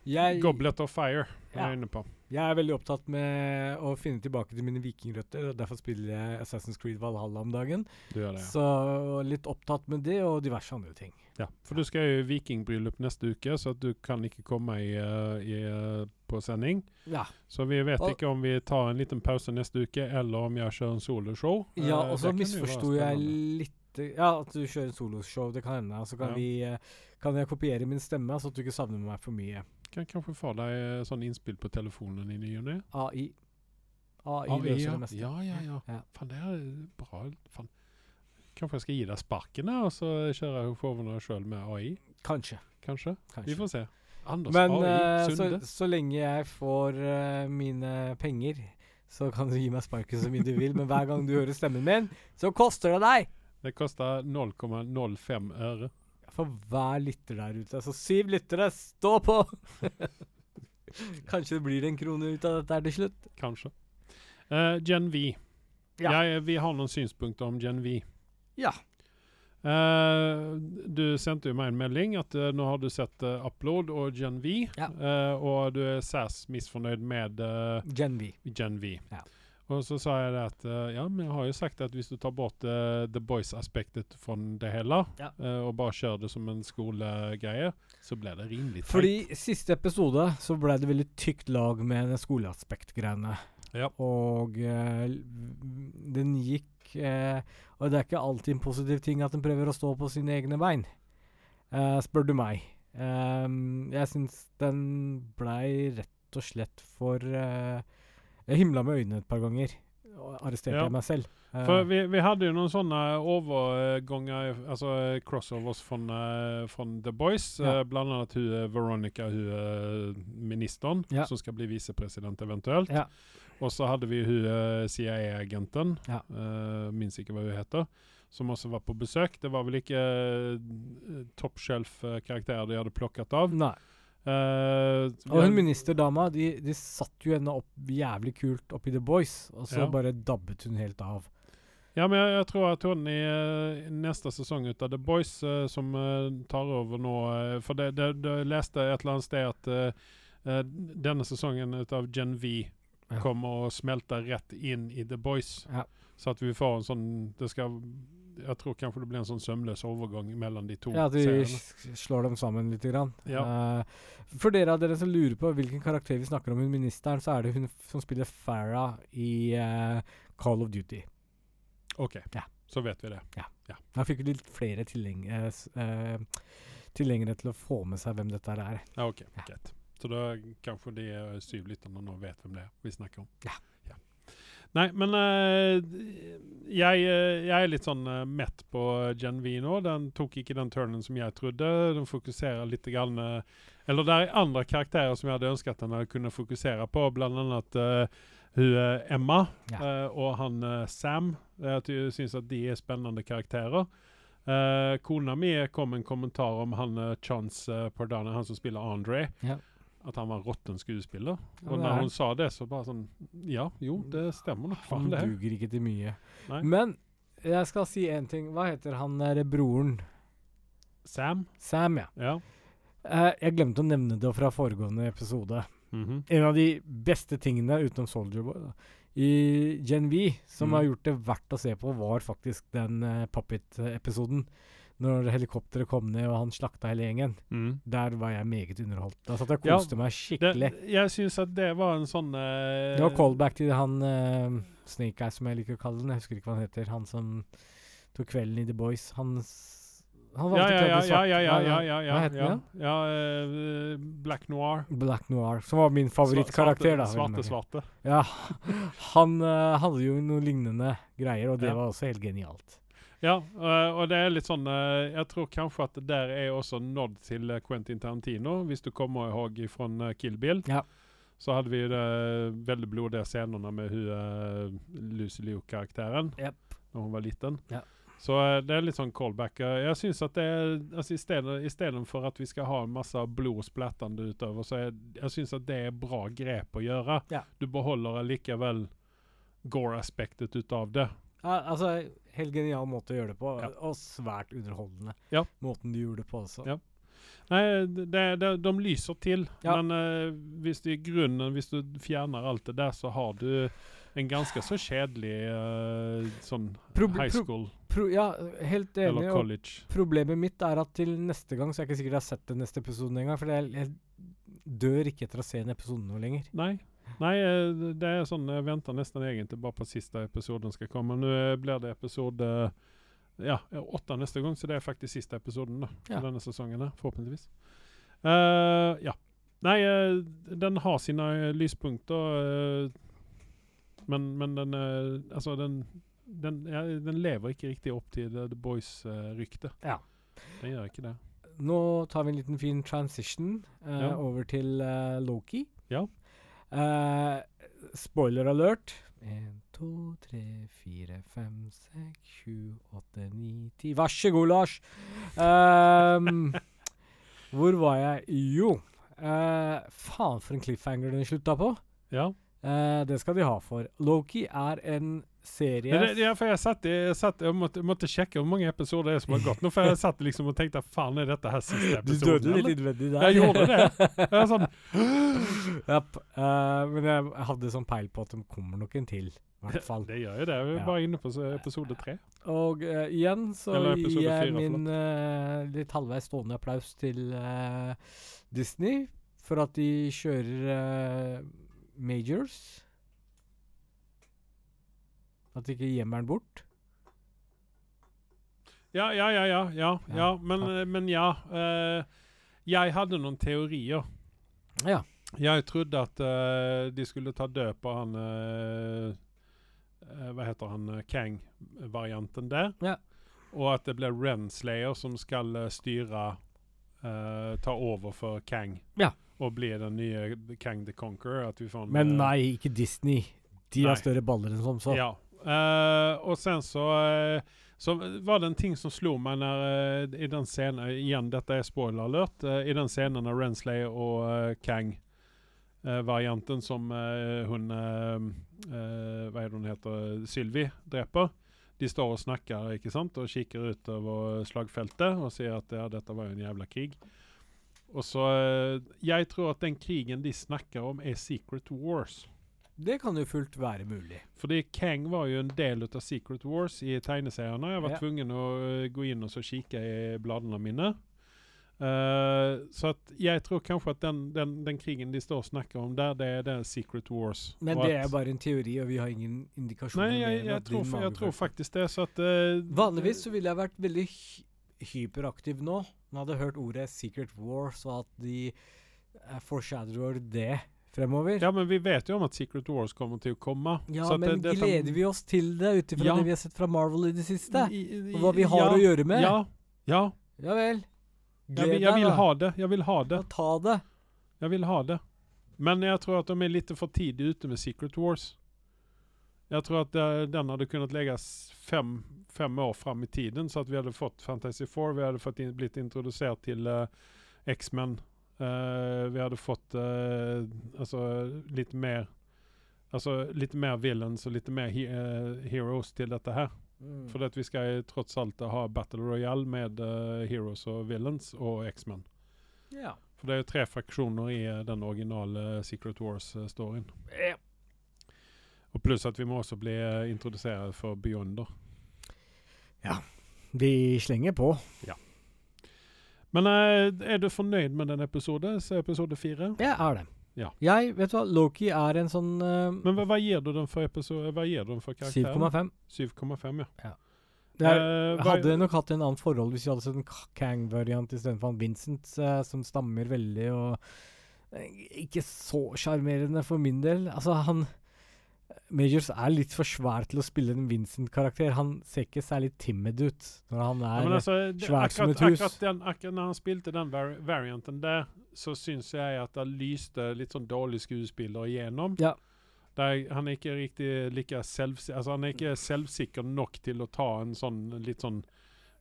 Jeg, Goblet of Fire er Ja. jeg inne på. Jeg er veldig opptatt med å finne tilbake til mine vikingrøtter, og derfor spiller jeg Assassin's Creed Valhalla om dagen. Du gjør det, ja. Så litt opptatt med det og diverse andre ting. Ja, for du skal jo i vikingbryllup neste uke, så du kan ikke komme i, eh, i, eh, på sending. Ja. Så vi vet Og- ikke om vi tar en liten pause neste uke, eller om jeg kjører en soloshow. Ja, Eh, og så misforsto jeg litt Ja, at du kjører en soloshow, det kan hende. Så kan Ja. vi Kan jeg kopiere min stemme, så at du ikke savner meg for mye. Kan kanskje få deg eh, sånn innspill på telefonen i ny og ne. AI. AI, AI, ja. det meste. Ja, ja, ja. Ja. Fan, det er bra. Fan. Kanskje jeg skal gi deg sparken, jeg, og så jeg showene sjøl med AI? Kanskje. Kanskje? Vi får se. Anders Men AI, eh, så, så lenge jeg får uh, mine penger, så kan du gi meg sparken så mye du vil, men hver gang du hører stemmen min, så koster det deg! Det koster 0,05 øre. For hver lytter der ute. Så syv lyttere, stå på! Kanskje det blir en krone ut av dette her til slutt. Kanskje. Uh, Gen V. Ja. Jeg- vi har noen synspunkter om Gen V. Ja. Uh, du sendte jo meg en melding at uh, nå har du sett uh, Upload og Gen V, Ja. og du er særs misfornøyd med Gen V. Gen V. Ja. Og så sa jeg det at eh, ja, men jeg har jo sagt at hvis du tar bort uh, The Boys-aspektet fra det hele, Ja. uh, og bare kjører det som en skolegreie, så blir det rimelig teit. Fordi siste episode så ble det veldig tykt lag med den skoleaspektgreiene. Ja. Og uh, den gikk Og det er ikke alltid en positiv ting at den prøver å stå på sine egne bein, eh, spør du meg. Ehm, jeg syns den blei rett og slett for Jeg himla med øynene et par ganger. Og arresterte Ja. jeg meg selv. Eh, For vi, vi hadde jo noen sånne overganger, altså crossovers fra, eh, The Boys. Ja. eh, Blant annet hun eh, Veronica, hun eh, ministeren, Ja. som skal bli visepresident eventuelt. Ja. Og så hadde vi hun eh, CIA-agenten, Ja. uh, minns ikke hva hun heter, som også var på besøk. Det var vel ikke uh, top shelf-karakterer de hadde plukket av. Nei. Eh, Og hun ministerdama, de, de satt jo henne opp jævlig kult oppi The Boys, og så Ja. bare dabbet hun helt av. Ja, men jeg, jeg tror at hun i eh, neste sesong ut av The Boys, uh, som tar over nå For det, det, det leste et eller annet sted at denne sesongen ut av Gen V Ja. kommer og smelter rett inn i The Boys. Ja. Så at vi får en sånn Det skal Jeg tror kanskje det blir en sånn sømløs overgang mellom de to Ja, at vi slår dem sammen litt. Grann. Ja. Uh, for dere av dere som lurer på hvilken karakter vi snakker om, hun ministeren, så er det hun som spiller Farah i uh, Call of Duty. OK, Ja. så vet vi det. Ja, da fikk vi litt flere tilhengere eh, tilhengere til å få med seg hvem dette er. Ja, OK, Ja. greit. Så da kanskje de syv lytterne nå vet hvem det er vi snakker om. Ja. Nei, men eh, jeg, eh, jeg er litt sånn eh, mett på Gen V nå. Den tok ikke den turnen som jeg trodde. Den fokuserer litt grann, Eller det er andre karakterer som jeg hadde ønsket den kunne fokusere på, annet eh, hun Emma Ja. uh, og han uh, Sam. Jeg syns at de er spennende karakterer. Uh, kona mi kom en kommentar om han uh, Chance uh, Pardana, han som spiller Andre. Ja. At han var råtten skuespiller. Og er når hun sa det, så bare sånn Ja, jo, det stemmer nok. Han det. duger ikke til mye. Nei. Men jeg skal si én ting. Hva heter han der broren? Sam? Sam, ja. Ja. Uh, jeg glemte å nevne det fra foregående episode. Mhm. En av de beste tingene utenom Soldier Boy da, i Gen V, som Mm. har gjort det verdt å se på, var faktisk den uh, Puppet-episoden. Når helikopteret kom ned og han slakta hele gjengen. mm. Der var jeg meget underholdt. Da satt jeg og Ja, koste meg Det, skikkelig. jeg syns at det var en sånn uh, Det var callback til han uh, Snake Eye, som jeg liker å kalle den. Jeg husker ikke hva han heter. Han som tok kvelden i The Boys. Han, han var ja, ja, ja, svart. ja, ja, ja, ja, ja, Hva het ja, den? ja eh, Black Noir. Black Noir. Som var min favorittkarakter, da. Svarte, svarte. Ja. Han hadde jo noen lignende greier, og det Ja. var også helt genialt. Ja, eh, og det er litt sånn eh, Jeg tror kanskje at det der er også nådd til eh, Quentin Tarantino, hvis du kommer ihåg fra Kill Bill. Ja. Så hadde vi jo det veldig blodige scenene med hun Lucy Liu-karakteren Yep. når hun var liten. Ja. Så det er litt sånn callback. Jeg syns at det er altså, Istedenfor at vi skal ha en masse blod splattende utover, så er, jeg syns at det er bra grep å gjøre. Ja. Du beholder likevel gore-aspektet ut av det. Ja, altså, helt genial måte å gjøre det på, Ja. og svært underholdende. Ja. Måten du gjorde det på også. Ja. Nei, det, det, de lyser til. Ja. Men uh, hvis du i grunnen Hvis du fjerner alt det der, så har du en ganske så kjedelig uh, sånn Prob- high school Pro ja, helt enig. eller college. problemet mitt er at til neste gang, så er jeg ikke sikkert jeg har sett den neste episoden engang, for jeg, jeg dør ikke etter å se en episode noe lenger. Nei. Nei, eh, det er sånn Jeg venter nesten egentlig bare på siste episoden skal komme. Nå eh, blir det episode ja, åtte neste gang, så det er faktisk siste episoden da, Ja. denne sesongen. her, Forhåpentligvis. Uh, ja. Nei, uh, den har sine eh, lyspunkter, men, men den Altså, den den, ja, den lever ikke riktig opp til The, The Boys-ryktet. Ja. Den gjør ikke det. Nå tar vi en liten fin transition Ja. over til Loki. Ja. Eh, spoiler alert. En, to, tre, fire, fem, seks, sju, åtte, ni, ti Vær så god, Lars! Um, hvor var jeg? Jo uh, Faen, for en cliffhanger den slutta på. Ja. Uh, det skal de ha for. Loki er en serie Ja, for jeg satt, jeg, satt, jeg måtte, måtte sjekke hvor mange episoder det er som har gått nå, for jeg satt liksom og tenkte faen, er dette her siste Du døde litt eller? innvendig der. Jeg gjorde det. Jeg er sånn, Japp. Uh, men jeg hadde sånn peil på at de kommer nok en til, i hvert fall. det gjør jo det. Vi er Ja. bare inne på episode tre. Og uh, igjen så gir jeg min uh, litt halvveis stående applaus til Disney for at de kjører majors. At de ikke gjemmer den bort. Ja, ja, ja, ja. ja, Ja. men, men ja. Uh, jeg hadde noen teorier. Ja. Jeg trodde at uh, de skulle ta død på han eh, Hva heter han? Kang-varianten der. Ja. Og at det blir Renslayer som skal styre Ta over for Kang. Ja. Og bli den nye Kang the Conqueror. At vi får en, Men nei, ikke Disney. De har større baller enn som så. Ja. Eh, og sen så uh, så var det en ting som slo meg når, uh, i den scenen Igjen, dette er spoiler alert. eh, I den scenen når Rensley og eh, Kang-varianten som eh, eh, eh, Hva er det hun heter? Sylvi dreper. De står og snakker ikke sant? og kikker utover slagfeltet og sier at ja, dette var en jævla krig. Og så eh, Jeg tror at den krigen de snakker om, er Secret Wars. Det kan jo fullt være mulig. Fordi Kang var jo en del av Secret Wars i tegneseriene. Jeg var Ja. tvungen å eh, gå inn og så kikke i bladene mine. Uh, så at jeg tror kanskje at den, den, den krigen de står og snakker om der, det er det Secret Wars. Men det er bare en teori, og vi har ingen indikasjoner. Nei, jeg, jeg, tror, jeg, jeg tror faktisk det. Så at uh, Vanligvis så ville jeg vært veldig hyperaktiv nå. Når jeg hadde hørt ordet Secret Wars, og at de uh, foreshadower det fremover. Ja, men vi vet jo om at Secret Wars kommer til å komme. Ja, men det- dette- gleder vi oss til det ut ifra Ja. det vi har sett fra Marvel i det siste? I- i- Og hva vi har ja, å gjøre med? Ja. ja. Ja vel. Jeg, vil- jeg vil ha det. Jeg vil ha det. Ja, ta det. Jeg vil ha det. Men jeg tror at de er litt for tidlig ute med Secret Wars. Jeg tror at eh, den hadde kunnet legges fem, fem år fram i tiden, så at vi hadde fått Fantasy Four, vi hadde fått in, blitt introdusert til uh, X-Men. Eh, vi hadde fått eh, altså litt mer Altså litt mer villains og litt mer he uh, heroes til dette her. Mm. For at vi skal tross trots alt ha Battle Royale med uh, heroes og villains og X-Men. Yeah. For det er jo tre fraksjoner i den originale Secret Wars-storyen. Yeah. Og pluss at vi må også bli introdusert for Beyonder. Ja. Vi slenger på. Men eh, er du fornøyd med den episode? Episode fire? Jeg er det. Ja. Jeg, vet du hva, Loki er en sånn uh, Men hva, hva gir du den for episode? Hva gir du den for karakteren? 7,5. 7,5, ja. Jeg Eh, hva- hadde nok hatt en annen forhold hvis vi hadde sett en Kang-variant istedenfor han Vincent, uh, som stammer veldig og Ikke så sjarmerende for min del. Altså, han Majors er litt for svær til å spille en Vincent-karakter. Han ser ikke særlig timid ut når han er ja, altså, det, svært som et hus. akkurat, den, akkurat når han spilte den var varianten der, så syns jeg at det lyste litt sånn dårlig skuespiller igjennom. Ja. Der, han er ikke riktig like selv, altså han er ikke selvsikker nok til å ta en sånn litt sånn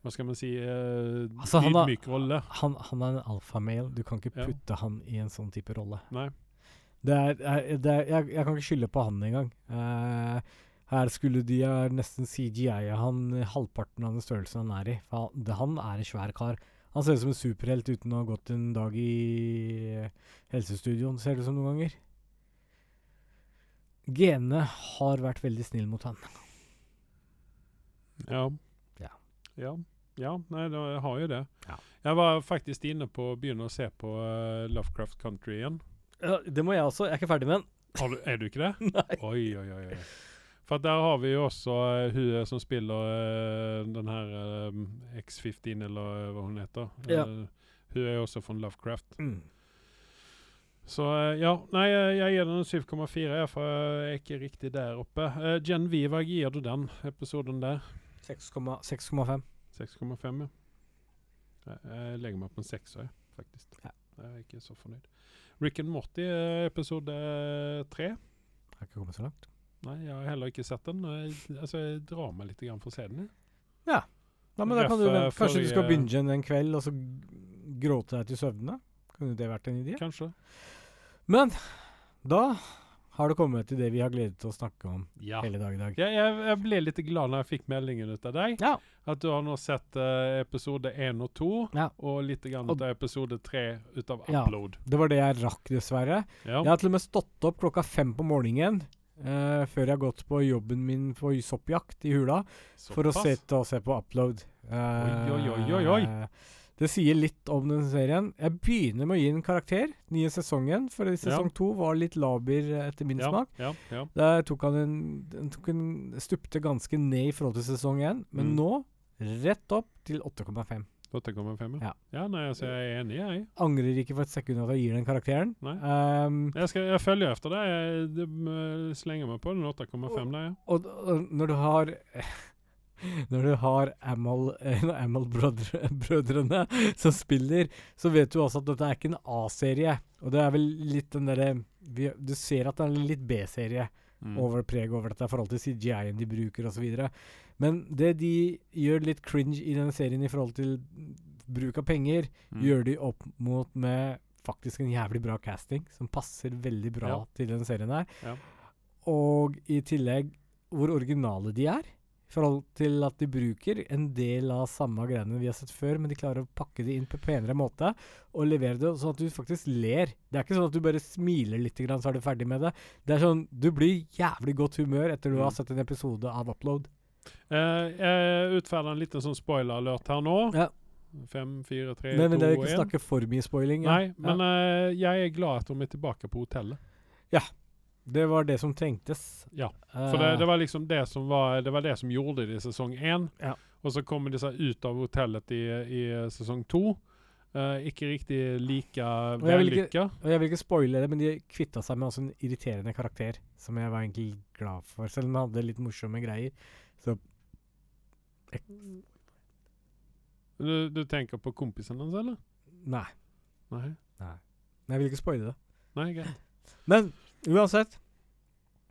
Hva skal man si uh, Altså, ydmyk rolle. han, han er en alfamale. Du kan ikke Ja. putte han i en sånn type rolle. Nei. Det er, det er, jeg, jeg kan ikke skylde på han engang. Uh, her skulle de nesten CGI-a han halvparten av den størrelsen han er i. For han, det, han er en svær kar. Han ser ut som en superhelt uten å ha gått en dag i eh, helsestudioen, ser det ut som noen ganger. Genene har vært veldig snill mot han. Ja. Ja. Ja. Ja, nei, det jeg har jo det. Ja. Jeg var faktisk inne på å begynne å se på uh, Lovecraft Country igjen. Ja, det må jeg også. Jeg er ikke ferdig med den. Er du ikke det? Nei. Oi, oi, oi. oi. For der har vi jo også uh, hun som spiller uh, den her uh, X15, eller eh, hva hun heter. Ja. Eh, hun er jo også fra Lovecraft. Mm. Så eh, ja, nei, eh, jeg gir den en 7,4, jeg, for jeg er ikke riktig der oppe. Uh, Viva, gir du den episoden der? 6,5. 6,5, ja. Jeg legger meg på en sekser, faktisk. Ja. Jeg er ikke så fornøyd. Rick and Morty, eh, episode tre. Har ikke kommet så langt. Nei, jeg har heller ikke sett den. Jeg, altså, jeg drar meg litt for å se den. jeg. Ja, men da kan du eh, Kanskje du skal binge den en kveld, og så gråte deg til søvne? Kunne det vært en idé? Kanskje. Men da har du kommet til det vi har gledet oss å snakke om Ja. hele dag i dag. Jeg, jeg, jeg ble litt glad når jeg fikk meldingen ut av deg. Ja. At du har nå sett uh, episode én og to, Ja. og litt grann ut av episode tre ut av Ja. upload. Det var det jeg rakk, dessverre. Ja. Jeg har til og med stått opp klokka fem på morgenen Uh, før jeg har gått på jobben min på soppjakt i hula, for å Såpass. sitte og se på upload. Uh, Oi, oi, oi, oi. Det sier litt om den serien. Jeg begynner med å gi en karakter. Nye sesongen, for sesong to var litt laber eh, etter min ja, smak. Ja, ja. Der tok han en, den tok en Stupte ganske ned i forhold til sesong én, men Mm. nå rett opp til 8,5. 8,5, ja. Ja. ja. Nei, altså, jeg er enig, jeg. Angrer ikke for et sekund at jeg gir den karakteren. Nei. Um, Jeg, skal, jeg følger efter det. Jeg slenger meg på den 8,5 der, ja. og, og når du har Når du har Amal, eh, Amal-brødrene som spiller, så vet du også at dette er ikke en A-serie. Og det er vel litt den derre Du ser at det er en litt B-serie Mm. over preget over dette i forhold til CGI-en de bruker osv. Men det de gjør litt cringe i denne serien i forhold til bruk av penger, Mm. gjør de opp mot med faktisk en jævlig bra casting, som passer veldig bra Ja. til denne serien her. Ja. Og i tillegg hvor originale de er. I forhold til at de bruker en del av samme greiene vi har sett før, men de klarer å pakke det inn på penere måte og levere det sånn at du faktisk ler. Det er ikke sånn at du bare smiler litt, grann, så er du ferdig med det. Det er sånn Du blir jævlig godt humør etter du Mm. har sett en episode av Upload. Uh, jeg utferder en liten sånn spoiler-alert her nå. Ja. Fem, fire, tre, Men, men to, det er ikke snakke for mye spoiling. ja. Nei, men eh, jeg er glad at hun er tilbake på hotellet. Det var det som trengtes. Ja, For det, det var liksom det som var Det var det som gjorde det i sesong én. Ja. Og så kommer de seg ut av hotellet i, i sesong to. Uh, ikke riktig like vellykka. Og jeg vil ikke spoile det, men de kvitta seg med også en irriterende karakter, som jeg var egentlig glad for, selv om han hadde litt morsomme greier. Så Du, du tenker på kompisen hans, eller? nei. Nei. Men jeg vil ikke spoile det. Nei, greit. Men uansett,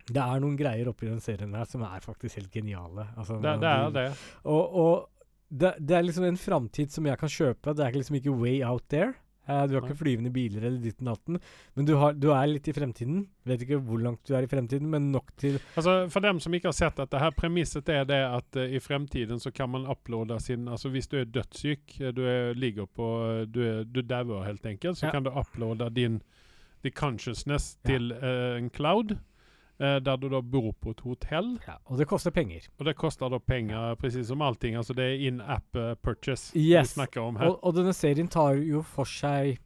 det er noen greier oppi den serien her som er faktisk helt geniale. Altså, Det, det er jo det. Og, og det, det er liksom en framtid som jeg kan kjøpe. Det er liksom ikke way out there. Eh, du har ikke flyvende biler eller ditt og datten, men du, har, du er litt i fremtiden. Vet ikke hvor langt du er i fremtiden, men nok til Altså, For dem som ikke har sett dette, her, premisset er det at uh, i fremtiden så kan man uploade sin altså Hvis du er dødssyk, eh, du er, ligger på Du, er, du dauer helt enkelt, så Ja. kan du uploade din the consciousness til uh, en cloud. Uh, der du da bor på et hotell. ja, Og det koster penger. Og det koster da penger, presis som allting. Altså det er in-app uh, purchase Yes. vi snakker om her. Og, og denne serien tar jo for seg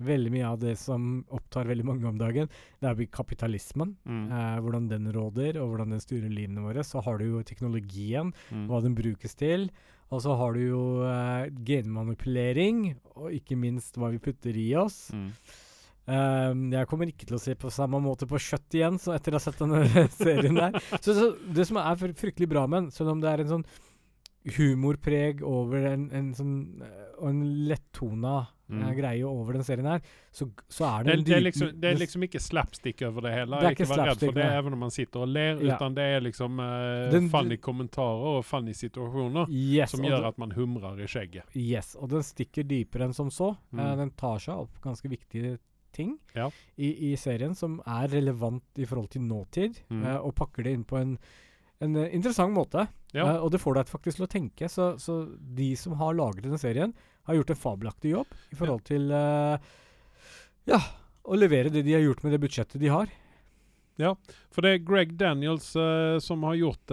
veldig mye av det som opptar veldig mange om dagen. Det er kapitalismen. Mm. uh, hvordan den råder, og hvordan den styrer livene våre. Så har du jo teknologien, Mm. hva den brukes til. Og så har du jo eh, genmanipulering, og ikke minst hva vi putter i oss. Mm. Um, jeg kommer ikke til å se på samme måte på kjøtt igjen så etter å ha sett denne serien der. Så, så Det som er fryktelig bra med den, selv om det er en sånn humorpreg over en, en sånn eh, Og en lettona eh, Mm. greie over den serien her, så, så er det Det, det, er liksom, det er liksom ikke slapstick over det hele. Det er ikke ikke vær redd for det, nei. even om man sitter og ler. Ja. Utan det er liksom uh, Den- funny kommentarer og funny situasjoner yes, som gjør det- at man humrer i skjegget. Yes, og den stikker dypere enn som så. Mm. Uh, den tar seg opp ganske viktige ting Ja. i, i serien som er relevant i forhold til nåtid, Mm. uh, og pakker det inn på en, en uh, interessant måte. Ja. Uh, og det får deg faktisk til å tenke. Så, så de som har laget denne serien, har gjort en fabelaktig jobb i forhold til ja, å levere det de har gjort med det budsjettet de har. Ja, For det er Greg Daniels som har gjort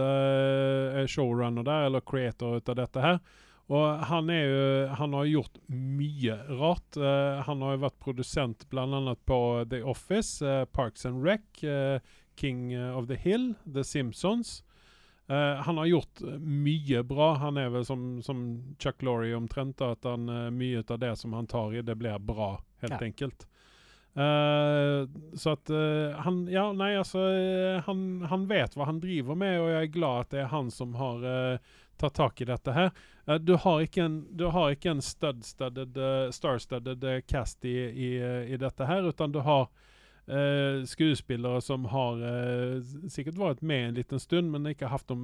showrunner der, eller creator ut av dette her. Og han, er jo, han har gjort mye rart. Uh, han har jo vært produsent bl.a. på The Office, uh, Parks and Rec, uh, King of the Hill, The Simpsons. Han har gjort mye bra. Han er vel som, som Chuck Laurie omtrent. At han, mye av det som han tar i, det blir bra, helt Ja. enkelt. Så at han Ja, nei, altså han, han vet hva han driver med, og jeg er glad at det er han som har tatt tak i dette her. Du har ikke en, du har ikke en stud-studded, eh, star-studded eh, cast i, i, eh, i dette her, utan du har Uh, skuespillere som har uh, sikkert vært med en liten stund, men ikke hatt de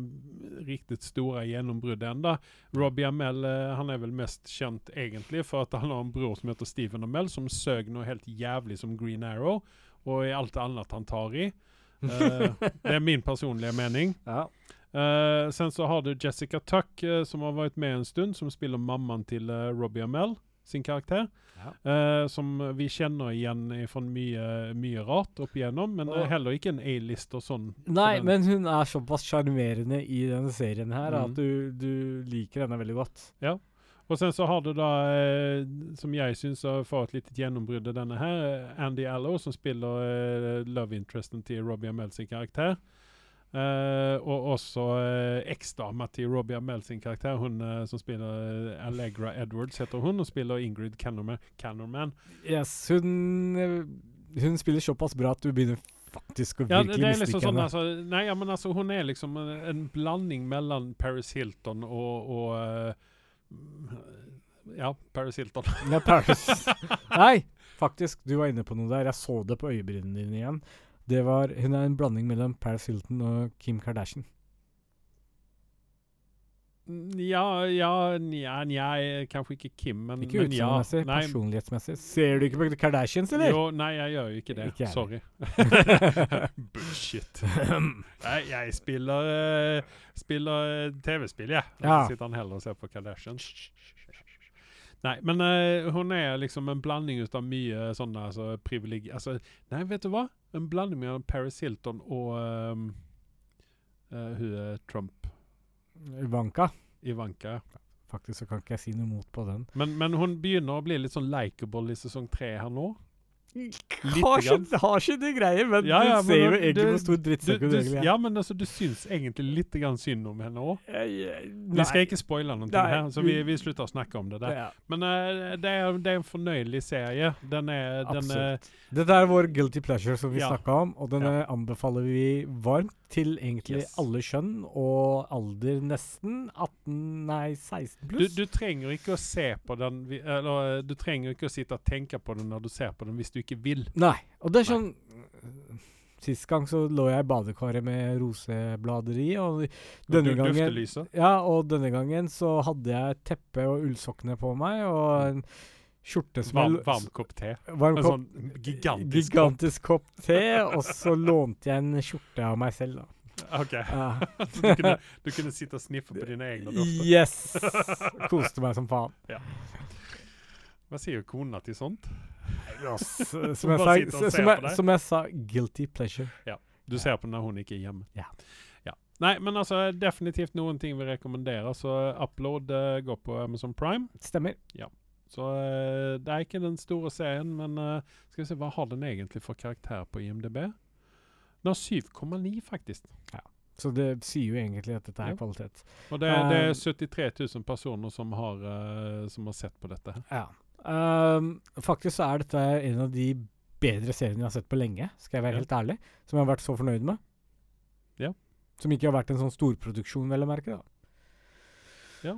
riktig store gjennombruddene enda. Robbie Amell uh, han er vel mest kjent egentlig for at han har en bror som heter Stephen Amell, som søg noe helt jævlig som Green Arrow, og i alt annet han tar i. Det er min personlige mening. Ja. Eh, sen så har du Jessica Tuck uh, som har vært med en stund, som spiller mammaen til uh, Robbie Amell, sin karakter. Ja. Eh, som vi kjenner igjen fra mye, mye rart opp igjennom, men eh, heller ikke en A-list og sånn. Nei, men hun er såpass sjarmerende i denne serien her Mm. at du, du liker henne veldig godt. Og sen så har du da, eh, som jeg syns har fått litt gjennombrudd denne her, eh, Andy Allo, som spiller eh, love interesten til Robbie Amell sin karakter. Eh, og også uh, eksdama til Robbie Amell sin karakter, hun uh, som spiller Allegra Edwards, heter hun, og spiller Ingrid Cannerman. Cannerman. Yes, hun, hun spiller såpass bra at du begynner faktisk å Ja, det, virkelig liksom mislike sånn, henne. altså, nei, ja, men altså, hun er liksom en, en blanding mellom Paris Hilton og, og Ja, Paris Hilton. Nei, Paris. Nei, faktisk, du var inne på noe der. Jeg så det på øyebrynene dine igjen. Det var, hun er en blanding mellom Paris Hilton og Kim Kardashian. Ja, ja, nja, nja, kanskje ikke Kim, men, Ikke men ja. utseendemessig, Nei, personlighetsmessig. Ser du ikke på Kardashians, eller? Jo, nei, jeg gjør jo ikke det. Ikke Sorry. Bullshit. nei, jeg spiller, eh, spiller eh, TV-spill, jeg. Ja. Så sitter han heller og ser på Kardashians. Nei, men uh, hun er liksom en blanding ut av mye sånne altså, privileg... Altså, nei, vet du hva? En blanding mellom Paris Hilton og um, uh, hun er Trump. Ivanka. Ivanka. Faktisk så kan ikke jeg si noe mot på den. Men, men hun begynner å bli litt sånn likeable i sesong tre her nå. Har ikke, har ikke det greie, men Ja, ja, du ser men jo egentlig du- hvor stor Du, drittsekk du, hun egentlig er. ja, men altså, du syns egentlig litt grann synd om henne òg. Jeg- Vi skal ikke spoile noe Nei, her, så vi, vi- slutter å snakke om det der. Ja, Men uh, det, er, det er en fornøyelig serie. Den er, den er. Dette er vår guilty pleasure som vi Ja. snakka om, og den anbefaler vi varmt til egentlig Yes. alle kjønn og alder nesten 18, nei 16 pluss. du trenger ikke å se på den Eller du trenger ikke å sitte og tenke på den når du ser på den, hvis du ikke vil. Nei. Og det er sånn Sist gang så lå jeg i badekaret med roseblader i, og denne Du- gangen Duftelyset. Ja, og denne gangen så hadde jeg teppe og ullsokkene på meg, og en skjorte som Varm, jeg- varm kopp te. varm En kopp sånn gigantisk kopp. gigantisk kopp te, og så lånte jeg en skjorte av meg selv, da. OK. Ja. Så du kunne, du kunne sitte og sniffe på dine egne dofter? Yes! Koste meg som faen. Hva sier kona til sånt? Som, jeg sa, som, jeg, som jeg sa, guilty pleasure. Du ser på når hun ikke er hjemme. Ja. ja. Nei, men altså definitivt noen ting vi rekommenderer. Så Upload uh, går på Amazon Prime. Stemmer. Så uh, det er ikke den store serien, men uh, skal vi se, hva har den egentlig for karakter på IMDb? Den har 7,9, faktisk. Så det sier jo egentlig at dette er Ja. kvalitet. Og det, det er Um, 73 000 personer som har, uh, som har sett på dette. Ja. Ehm, faktisk så er dette en av de bedre seriene jeg har sett på lenge, skal jeg være Ja. helt ærlig. Som jeg har vært så fornøyd med. Ja. Som ikke har vært en sånn storproduksjon, vel å merke. da.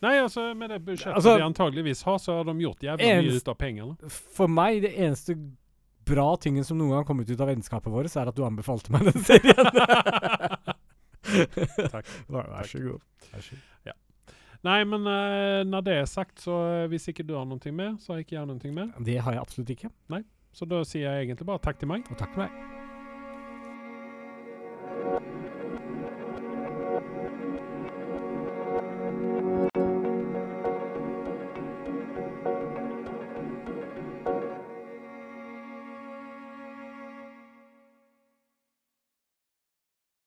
Nei, altså med det budsjettet Altså- de antageligvis har, så har de gjort jævlig mye ut av pengene. For meg, det eneste bra tingen som noen gang har kommet ut av vennskapet vårt, er at du anbefalte meg den serien. Takk. Vær, vær så god. Vær så god. Nei, men uh, når det er sagt, så eh, hvis ikke du har noe med, så har ikke jeg noe med. Det har jeg absolutt ikke. Nei, Så da sier jeg egentlig bare takk til meg. Og takk til meg.